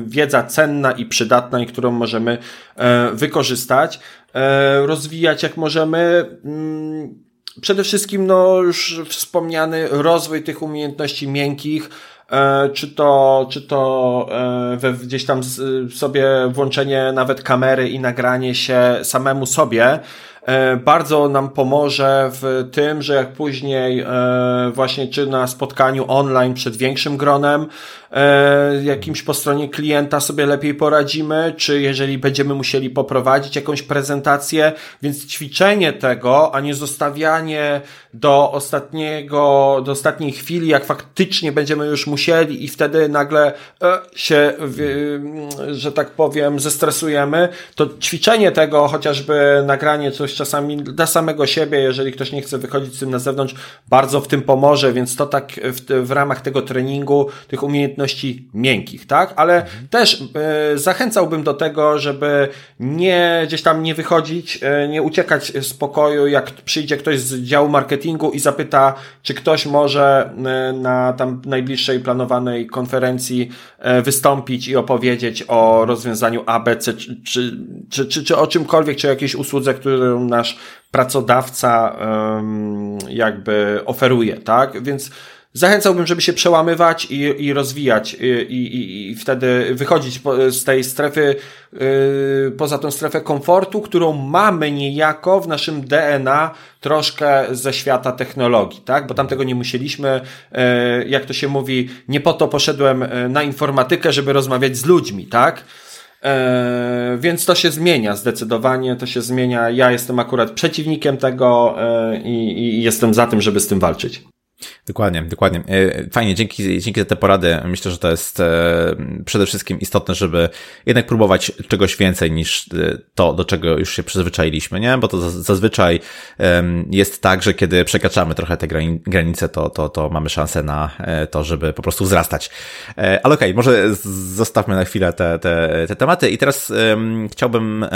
wiedza cenna i przydatna, i którą możemy e, wykorzystać. E, rozwijać jak możemy. Mm, przede wszystkim, no, już wspomniany rozwój tych umiejętności miękkich, e, czy to, czy to e, we, gdzieś tam sobie włączenie nawet kamery i nagranie się samemu sobie, bardzo nam pomoże w tym, że jak później właśnie czy na spotkaniu online przed większym gronem, e, jakimś po stronie klienta sobie lepiej poradzimy, czy jeżeli będziemy musieli poprowadzić jakąś prezentację, więc ćwiczenie tego, a nie zostawianie do ostatniego, do ostatniej chwili, jak faktycznie będziemy już musieli i wtedy nagle e, się, że tak powiem, zestresujemy, to ćwiczenie tego, chociażby nagranie coś czasami dla samego siebie, jeżeli ktoś nie chce wychodzić z tym na zewnątrz, bardzo w tym pomoże, więc to tak w, w ramach tego treningu, tych umiejętności miękkich, tak? Ale mhm. też y, zachęcałbym do tego, żeby nie gdzieś tam nie wychodzić, y, nie uciekać z pokoju, jak przyjdzie ktoś z działu marketingu i zapyta, czy ktoś może y, na tam najbliższej planowanej konferencji wystąpić i opowiedzieć o rozwiązaniu ABC, czy, czy, czy, czy, czy o czymkolwiek, czy o jakiejś usłudze, którą nasz pracodawca jakby oferuje, tak? Więc Zachęcałbym, żeby się przełamywać i, i rozwijać i, i, i wtedy wychodzić z tej strefy, yy, poza tą strefę komfortu, którą mamy niejako w naszym DNA troszkę ze świata technologii, tak? Bo tam tego nie musieliśmy, yy, jak to się mówi, nie po to poszedłem na informatykę, żeby rozmawiać z ludźmi, tak? E, więc to się zmienia, zdecydowanie to się zmienia. Ja jestem akurat przeciwnikiem tego e, i, i jestem za tym, żeby z tym walczyć. Dokładnie, dokładnie. E, fajnie, dzięki, dzięki za te porady. Myślę, że to jest e, przede wszystkim istotne, żeby jednak próbować czegoś więcej niż e, to, do czego już się przyzwyczailiśmy, nie? Bo to zazwyczaj jest tak, że kiedy przekraczamy trochę te granice, to, to, to mamy szansę na to, żeby po prostu wzrastać. Ale okej, okay, może zostawmy na chwilę te, te, te tematy i teraz chciałbym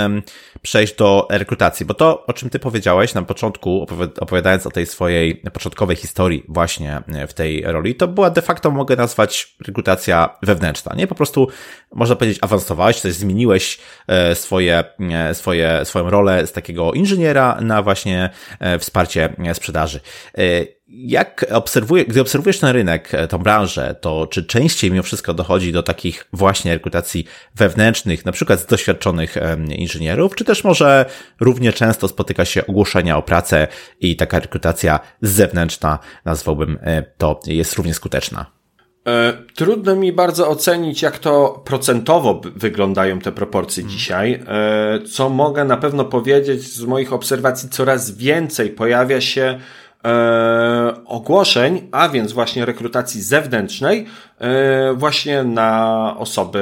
przejść do rekrutacji, bo to, o czym ty powiedziałeś na początku, opowiadając o tej swojej początkowej historii właśnie w tej roli, to była de facto, mogę nazwać, rekrutacja wewnętrzna, nie? Po prostu, można powiedzieć, awansowałeś, coś zmieniłeś e, swoje, e, swoje, swoją rolę z takiego inżyniera na właśnie e, wsparcie sprzedaży jak obserwuję, gdy obserwujesz ten rynek, e, tą branżę, to czy częściej mimo wszystko dochodzi do takich właśnie rekrutacji wewnętrznych, na przykład z doświadczonych inżynierów, czy też może równie często spotyka się ogłoszenia o pracę i taka rekrutacja zewnętrzna, nazwałbym e, to, jest równie skuteczna? E, trudno mi bardzo ocenić, jak to procentowo wyglądają te proporcje hmm. dzisiaj. Co mogę na pewno powiedzieć z moich obserwacji, coraz więcej pojawia się e, ogłoszeń, a więc właśnie rekrutacji zewnętrznej, e, właśnie na osoby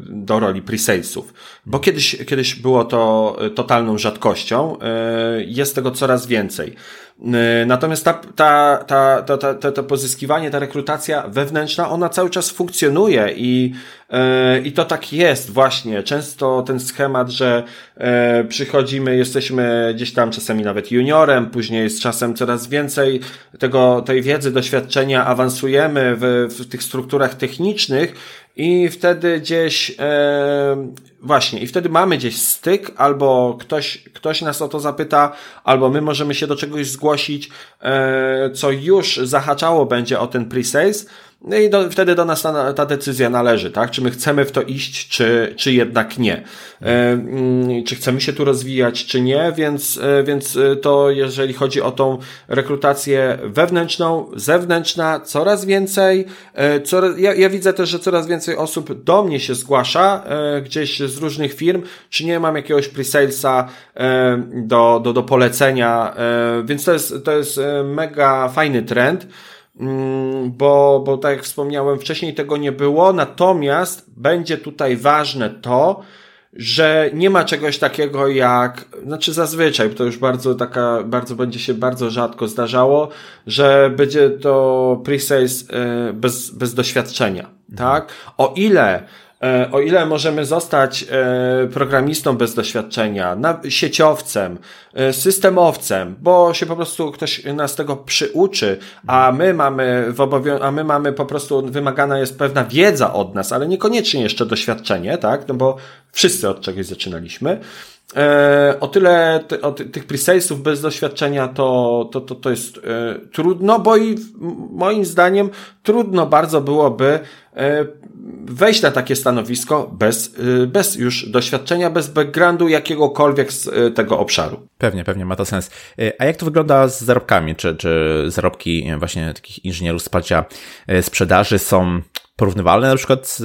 do roli presalesów. Bo kiedyś, kiedyś było to totalną rzadkością, e, jest tego coraz więcej. E, natomiast ta, ta, ta, ta, ta, ta, to pozyskiwanie, ta rekrutacja wewnętrzna, ona cały czas funkcjonuje i, e, i to tak jest właśnie. Często ten schemat, że e, przychodzimy, jesteśmy gdzieś tam czasami nawet juniorem, później z czasem coraz więcej tego, tej wiedzy, doświadczenia, awansujemy w, w tych strukturach technicznych i wtedy gdzieś e, właśnie, i wtedy mamy gdzieś styk, albo ktoś, ktoś nas o to zapyta, albo my możemy się do czegoś zgłosić, e, co już zahaczało będzie o ten pre-sales, no i do, wtedy do nas ta, ta, decyzja należy, tak? Czy my chcemy w to iść, czy, czy jednak nie. E, mm, czy chcemy się tu rozwijać, czy nie, więc, e, więc e, to jeżeli chodzi o tą rekrutację wewnętrzną, zewnętrzna, coraz więcej, e, coraz, ja, ja widzę też, że coraz więcej osób do mnie się zgłasza, e, gdzieś z różnych firm, czy nie mam jakiegoś pre-salesa e, do, do, do polecenia, więc to jest, to jest mega fajny trend. Mm, bo, bo tak jak wspomniałem wcześniej, tego nie było. Natomiast będzie tutaj ważne to, że nie ma czegoś takiego jak, znaczy zazwyczaj, to już bardzo taka, bardzo będzie się bardzo rzadko zdarzało, że będzie to pre-sales e, bez, bez doświadczenia, tak? O ile o ile możemy zostać e, programistą bez doświadczenia, sieciowcem, e, systemowcem, bo się po prostu ktoś nas tego przyuczy, a my mamy w obowią- a my mamy po prostu wymagana jest pewna wiedza od nas, ale niekoniecznie jeszcze doświadczenie, tak? No bo wszyscy od czegoś zaczynaliśmy. O tyle o tych presalesów bez doświadczenia to, to, to, to jest trudno, bo i moim zdaniem trudno bardzo byłoby wejść na takie stanowisko bez, bez już doświadczenia, bez backgroundu jakiegokolwiek z tego obszaru. Pewnie, pewnie ma to sens. A jak to wygląda z zarobkami? Czy, czy zarobki właśnie takich inżynierów wsparcia sprzedaży są porównywalne na przykład z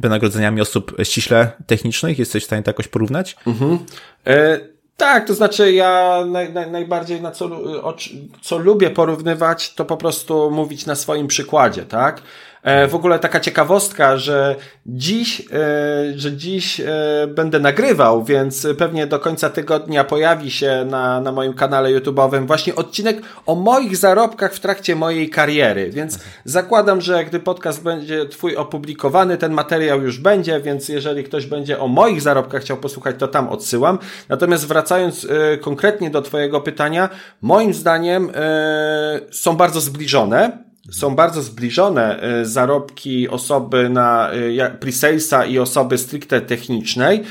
wynagrodzeniami osób ściśle technicznych? Jesteś w stanie to jakoś porównać? Mhm. E, tak, to znaczy ja naj, naj, najbardziej na co, o, co lubię porównywać, to po prostu mówić na swoim przykładzie, tak? E, w ogóle taka ciekawostka, że dziś, e, że dziś e, będę nagrywał, więc pewnie do końca tygodnia pojawi się na, na moim kanale YouTube'owym właśnie odcinek o moich zarobkach w trakcie mojej kariery, więc zakładam, że gdy podcast będzie twój opublikowany, ten materiał już będzie, więc jeżeli ktoś będzie o moich zarobkach chciał posłuchać, to tam odsyłam. Natomiast wracając konkretnie do twojego pytania, moim zdaniem są bardzo zbliżone są bardzo zbliżone y, zarobki osoby na y, presalesa i osoby stricte technicznej.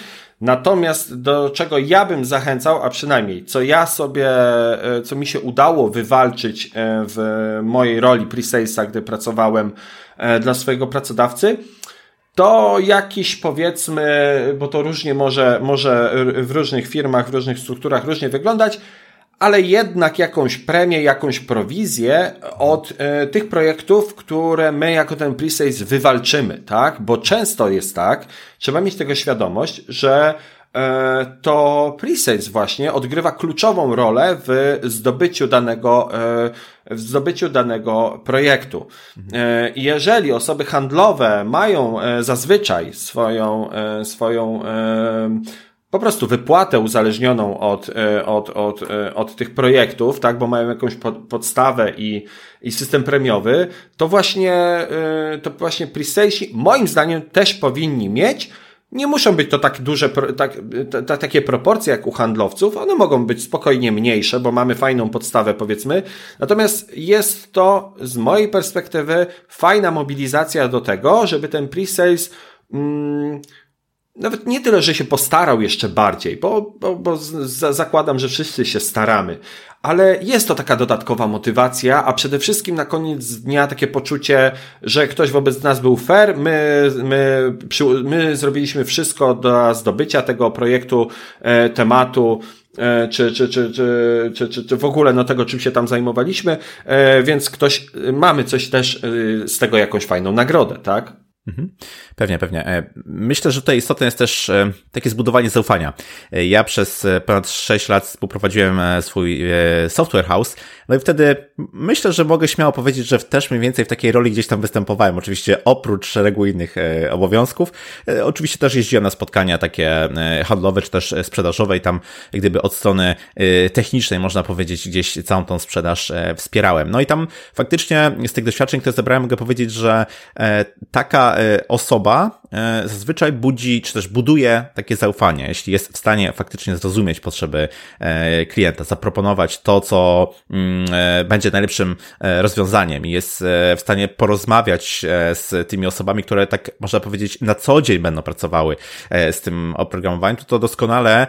Natomiast do czego ja bym zachęcał, a przynajmniej co ja sobie, y, co mi się udało wywalczyć w mojej roli presalesa, gdy pracowałem dla swojego pracodawcy, to jakiś powiedzmy, bo to różnie może, może w różnych firmach, w różnych strukturach różnie wyglądać, ale jednak jakąś premię, jakąś prowizję od e, tych projektów, które my jako ten presales wywalczymy, tak? Bo często jest tak, trzeba mieć tego świadomość, że e, to presales właśnie odgrywa kluczową rolę w zdobyciu danego, e, w zdobyciu danego projektu. Jeżeli osoby handlowe mają zazwyczaj swoją, swoją po prostu wypłatę uzależnioną od, e, od, od, e, od tych projektów, tak, bo mają jakąś podstawę i, i system premiowy, to właśnie, e, to właśnie presalesi moim zdaniem też powinni mieć, nie muszą być to tak duże, tak, ta, takie proporcje jak u handlowców, one mogą być spokojnie mniejsze, bo mamy fajną podstawę powiedzmy, natomiast jest to z mojej perspektywy fajna mobilizacja do tego, żeby ten pre-sales mm, nawet nie tyle, że się postarał jeszcze bardziej, bo, bo, bo zakładam, że wszyscy się staramy, ale jest to taka dodatkowa motywacja, a przede wszystkim na koniec dnia takie poczucie, że ktoś wobec nas był fair, my, my, przy, my zrobiliśmy wszystko do zdobycia tego projektu, e, tematu, e, czy, czy, czy, czy, czy, czy, czy w ogóle no tego, czym się tam zajmowaliśmy, e, więc ktoś, mamy coś też e, z tego jakąś fajną nagrodę, tak? Mhm. Pewnie, pewnie. E, myślę, że tutaj istotne jest też e, takie zbudowanie zaufania. E, ja przez ponad 6 lat współprowadziłem swój software house, no i wtedy myślę, że mogę śmiało powiedzieć, że też mniej więcej w takiej roli gdzieś tam występowałem. Oczywiście oprócz szeregu innych obowiązków. Oczywiście też jeździłem na spotkania takie handlowe, czy też sprzedażowe i tam gdyby od strony technicznej, można powiedzieć, gdzieś całą tą sprzedaż wspierałem. No i tam faktycznie z tych doświadczeń, które zebrałem, mogę powiedzieć, że taka osoba e, zazwyczaj budzi, czy też buduje takie zaufanie, jeśli jest w stanie faktycznie zrozumieć potrzeby e, klienta, zaproponować to, co mm, będzie najlepszym rozwiązaniem i jest w stanie porozmawiać z tymi osobami, które tak można powiedzieć na co dzień będą pracowały z tym oprogramowaniem, to to doskonale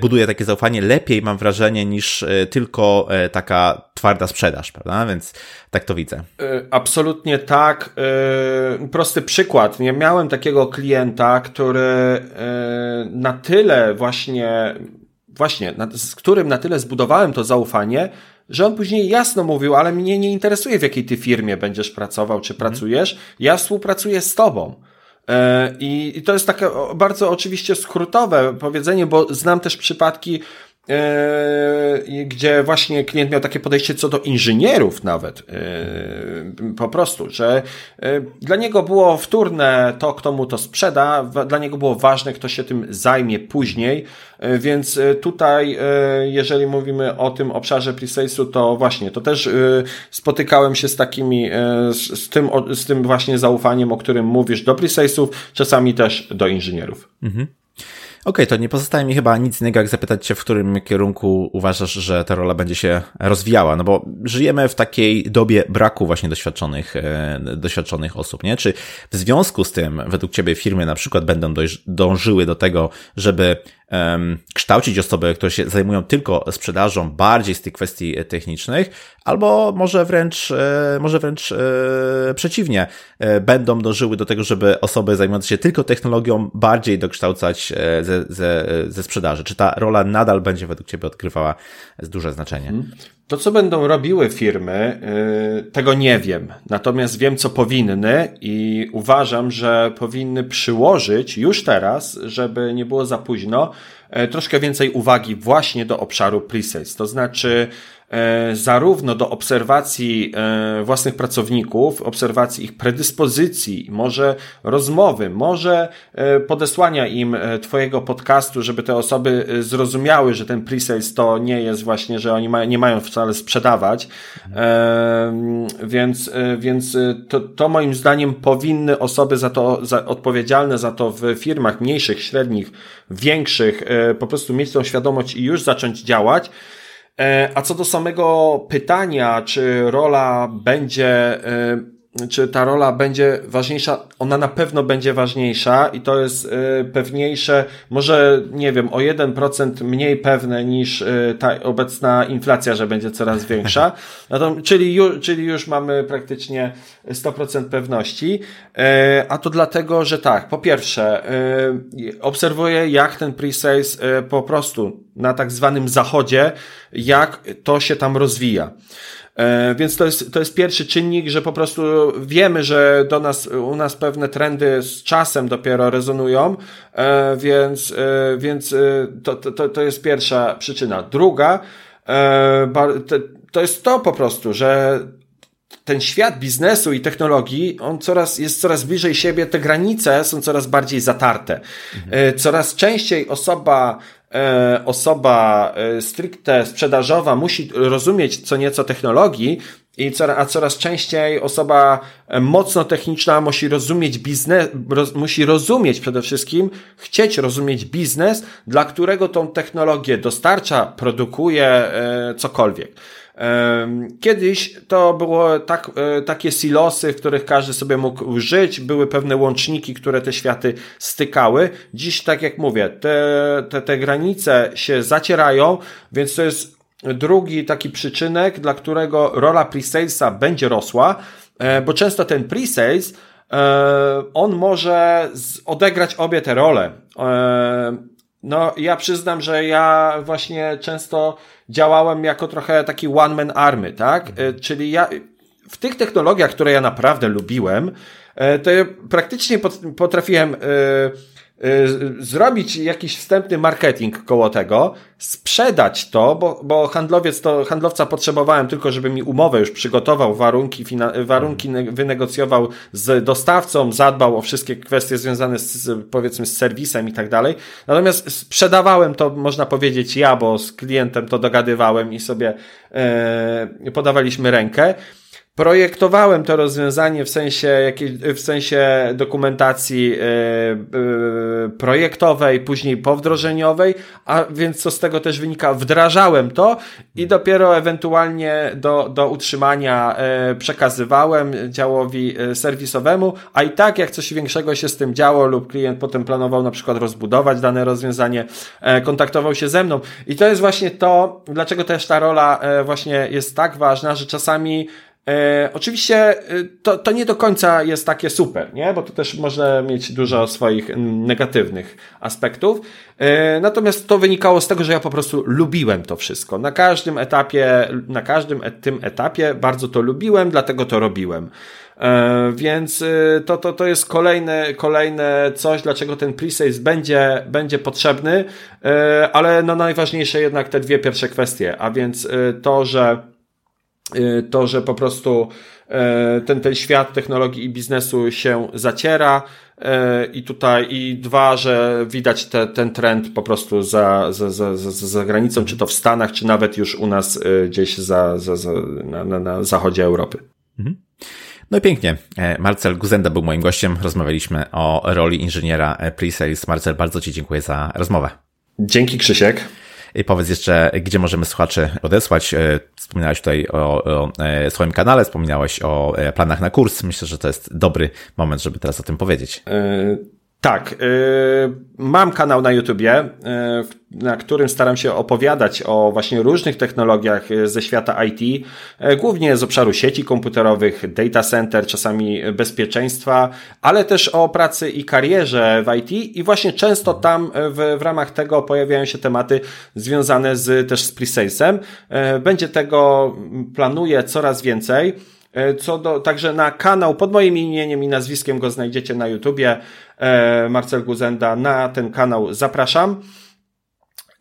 buduje takie zaufanie. Lepiej, mam wrażenie, niż tylko taka twarda sprzedaż, prawda? Więc tak to widzę. Absolutnie tak. Prosty przykład. Nie miałem takiego klienta, który e, na tyle właśnie, właśnie, z którym na tyle zbudowałem to zaufanie, że on później jasno mówił, ale mnie nie interesuje, w jakiej ty firmie będziesz pracował, czy mhm. pracujesz. Ja współpracuję z tobą. E, I to jest takie bardzo oczywiście skrótowe powiedzenie, bo znam też przypadki, gdzie właśnie klient miał takie podejście co do inżynierów nawet, yy, po prostu, że yy, dla niego było wtórne to, kto mu to sprzeda, dla niego było ważne, kto się tym zajmie później, więc tutaj, jeżeli mówimy o tym obszarze presalesu, to właśnie, to też spotykałem się z takimi, z tym, z tym właśnie zaufaniem, o którym mówisz do presalesów, czasami też do inżynierów. Mhm okay, to nie pozostaje mi chyba nic innego, jak zapytać Cię, w którym kierunku uważasz, że ta rola będzie się rozwijała, no bo żyjemy w takiej dobie braku właśnie doświadczonych, e, doświadczonych osób, nie? Czy w związku z tym, według Ciebie firmy na przykład będą dążyły do tego, żeby kształcić osoby, które się zajmują tylko sprzedażą bardziej z tych kwestii technicznych, albo może wręcz, e, może wręcz e, przeciwnie, e, będą dążyły do tego, żeby osoby zajmujące się tylko technologią bardziej dokształcać ze, ze, ze sprzedaży. Czy ta rola nadal będzie według Ciebie odgrywała duże znaczenie? To, co będą robiły firmy, tego nie wiem. Natomiast wiem, co powinny i uważam, że powinny przyłożyć już teraz, żeby nie było za późno, E, troszkę więcej uwagi właśnie do obszaru presales. To znaczy, zarówno do obserwacji e, własnych pracowników, obserwacji ich predyspozycji, może rozmowy, może e, podesłania im Twojego podcastu, żeby te osoby zrozumiały, że ten presales to nie jest właśnie, że oni nie mają wcale sprzedawać. Więc, więc to, to moim zdaniem powinny osoby za to, za, odpowiedzialne za to w firmach mniejszych, średnich, większych, po prostu mieć tą świadomość i już zacząć działać. E, a co do samego pytania, czy rola będzie, e, czy ta rola będzie ważniejsza, ona na pewno będzie ważniejsza i to jest e, pewniejsze, może nie wiem, o 1% mniej pewne niż ta obecna inflacja, że będzie coraz większa. czyli, już, czyli już mamy praktycznie 100% pewności. A to dlatego, że tak, po pierwsze, obserwuję jak ten pre-sales po prostu na tak zwanym zachodzie, jak to się tam rozwija. E, więc to jest, to jest pierwszy czynnik, że po prostu wiemy, że do nas, u nas pewne trendy z czasem dopiero rezonują, e, więc, e, więc to, to, to jest pierwsza przyczyna. Druga, to jest to po prostu, że ten świat biznesu i technologii, on coraz, jest coraz bliżej siebie, te granice są coraz bardziej zatarte. Mhm. Coraz częściej osoba osoba e, stricte sprzedażowa musi rozumieć co nieco technologii, i a coraz częściej osoba e, mocno techniczna musi rozumieć biznes, roz, musi rozumieć przede wszystkim, chcieć rozumieć biznes, dla którego tą technologię dostarcza, produkuje, e, cokolwiek. Kiedyś to było tak, e, takie silosy, w których każdy sobie mógł żyć, były pewne łączniki, które te światy stykały. Dziś, tak jak mówię, te, te, te granice się zacierają, więc to jest drugi taki przyczynek, dla którego rola presalesa będzie rosła, e, bo często ten presales e, on może odegrać obie te role. No, ja przyznam, że ja właśnie często działałem jako trochę taki one-man army, tak? E, czyli ja w tych technologiach, które ja naprawdę lubiłem, e, to ja praktycznie potrafiłem e, zrobić jakiś wstępny marketing koło tego, sprzedać to, bo, bo handlowiec to, handlowca potrzebowałem tylko, żeby mi umowę już przygotował, warunki, warunki wynegocjował z dostawcą, zadbał o wszystkie kwestie związane z, powiedzmy, z serwisem i tak dalej. Natomiast sprzedawałem to, można powiedzieć, ja, bo z klientem to dogadywałem i sobie e, podawaliśmy rękę. Projektowałem to rozwiązanie w sensie, w sensie dokumentacji yy, yy, projektowej, później powdrożeniowej, a więc co z tego też wynika, wdrażałem to i dopiero ewentualnie do, do utrzymania yy, przekazywałem działowi serwisowemu, a i tak jak coś większego się z tym działo lub klient potem planował na przykład rozbudować dane rozwiązanie, kontaktował się ze mną. I to jest właśnie to, dlaczego też ta rola właśnie jest tak ważna, że czasami E, oczywiście e, to, to nie do końca jest takie super, nie? bo to też może mieć dużo swoich negatywnych aspektów. E, natomiast to wynikało z tego, że ja po prostu lubiłem to wszystko. Na każdym etapie, na każdym e, tym etapie bardzo to lubiłem, dlatego to robiłem. E, więc e, to, to, to jest kolejne, kolejne coś, dlaczego ten presales będzie, będzie potrzebny, e, ale no najważniejsze jednak te dwie pierwsze kwestie, a więc to, że to, że po prostu y, ten, ten świat technologii i biznesu się zaciera y, i tutaj i dwa, że widać te, ten trend po prostu za, za, za, za, za granicą, czy to w Stanach, czy nawet już u nas gdzieś za, za, za, na, na, na zachodzie Europy. Mhm. No i pięknie. E, Marcel Guzenda był moim gościem. Rozmawialiśmy o roli inżyniera e, pre-sales. Marcel, bardzo Ci dziękuję za rozmowę. Dzięki Krzysiek. I powiedz jeszcze, gdzie możemy słuchaczy odesłać. E, wspominałeś tutaj o, o e, swoim kanale, wspominałeś o e, planach na kurs. Myślę, że to jest dobry moment, żeby teraz o tym powiedzieć. Tak, yy, mam kanał na YouTubie, yy, na którym staram się opowiadać o właśnie różnych technologiach yy, ze świata IT, głównie z obszaru sieci komputerowych, data center, czasami bezpieczeństwa, ale też o pracy i karierze w IT i właśnie często tam w, w ramach tego pojawiają się tematy związane z, też z presalesem. Będzie tego, planuję coraz więcej. E, co do, także na kanał pod moim imieniem i nazwiskiem go znajdziecie na YouTubie, e, Marcel Guzenda, na ten kanał zapraszam.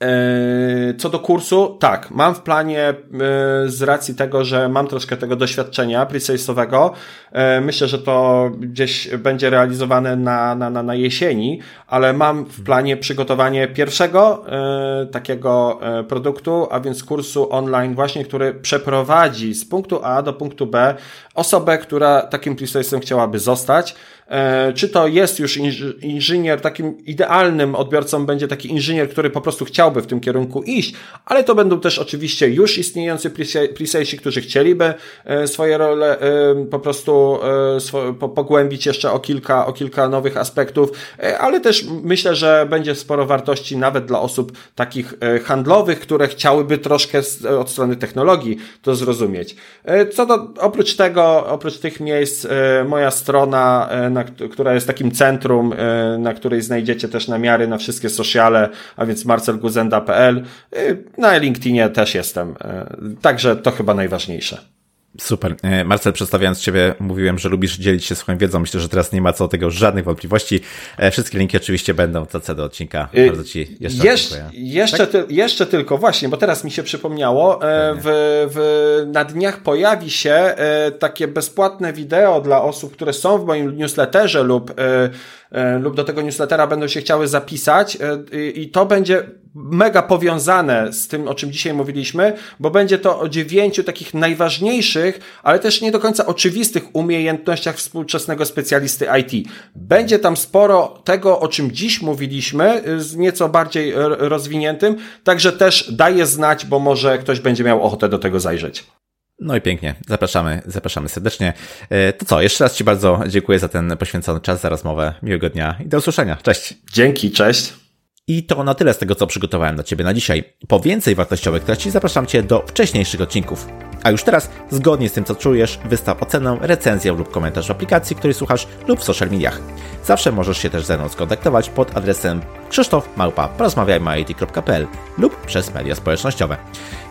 E, co do kursu, tak, mam w planie e, z racji tego, że mam troszkę tego doświadczenia presalesowego. E, myślę, że to gdzieś będzie realizowane na, na, na, na jesieni, ale mam w planie przygotowanie pierwszego takiego produktu, a więc kursu online właśnie, który przeprowadzi z punktu A do punktu B osobę, która takim presalesem chciałaby zostać. E, czy to jest już inżynier, takim idealnym odbiorcą będzie taki inżynier, który po prostu chciałby w tym kierunku iść, ale to będą też oczywiście już istniejący presalesi, którzy chcieliby e, swoje role e, po prostu pogłębić jeszcze o kilka, o kilka nowych aspektów, ale też myślę, że będzie sporo wartości nawet dla osób takich handlowych, które chciałyby troszkę od strony technologii to zrozumieć. Co do, oprócz tego, oprócz tych miejsc, moja strona na, która jest takim centrum, e, na której znajdziecie też namiary na wszystkie sociale, a więc marcelguzenda.pl. E, na LinkedInie też jestem. E, także to chyba najważniejsze. Super. Marcel, przedstawiając Ciebie, mówiłem, że lubisz dzielić się swoją wiedzą. Myślę, że teraz nie ma co do tego żadnych wątpliwości. Wszystkie linki oczywiście będą w co do odcinka. Bardzo Ci jeszcze Jesz, Jeszcze, tak? ty, jeszcze tylko, właśnie, bo teraz mi się przypomniało, w, w, na dniach pojawi się takie bezpłatne wideo dla osób, które są w moim newsletterze lub E, lub do tego newslettera będą się chciały zapisać e, i to będzie mega powiązane z tym, o czym dzisiaj mówiliśmy, bo będzie to o dziewięciu takich najważniejszych, ale też nie do końca oczywistych umiejętnościach współczesnego specjalisty IT. Będzie tam sporo tego, o czym dziś mówiliśmy, z nieco bardziej rozwiniętym, także też daje znać, bo może ktoś będzie miał ochotę do tego zajrzeć. No i pięknie. Zapraszamy, zapraszamy serdecznie. E, to co, jeszcze raz Ci bardzo dziękuję za ten poświęcony czas, za rozmowę. Miłego dnia i do usłyszenia. Cześć. Dzięki, cześć. I to na tyle z tego, co przygotowałem dla Ciebie na dzisiaj. Po więcej wartościowych treści zapraszam Cię do wcześniejszych odcinków. A już teraz, zgodnie z tym, co czujesz, wystaw ocenę, recenzję lub komentarz w aplikacji, której słuchasz lub w social mediach. Zawsze możesz się też ze mną skontaktować pod adresem krzysztofmałpa.porozmawiajmy.it.pl lub przez media społecznościowe.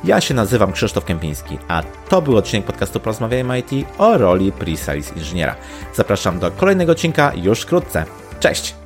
Ja się nazywam Krzysztof Kępiński, a to był odcinek podcastu Porozmawiajmy IT o roli pre-sales inżyniera. Zapraszam do kolejnego odcinka już wkrótce. Cześć!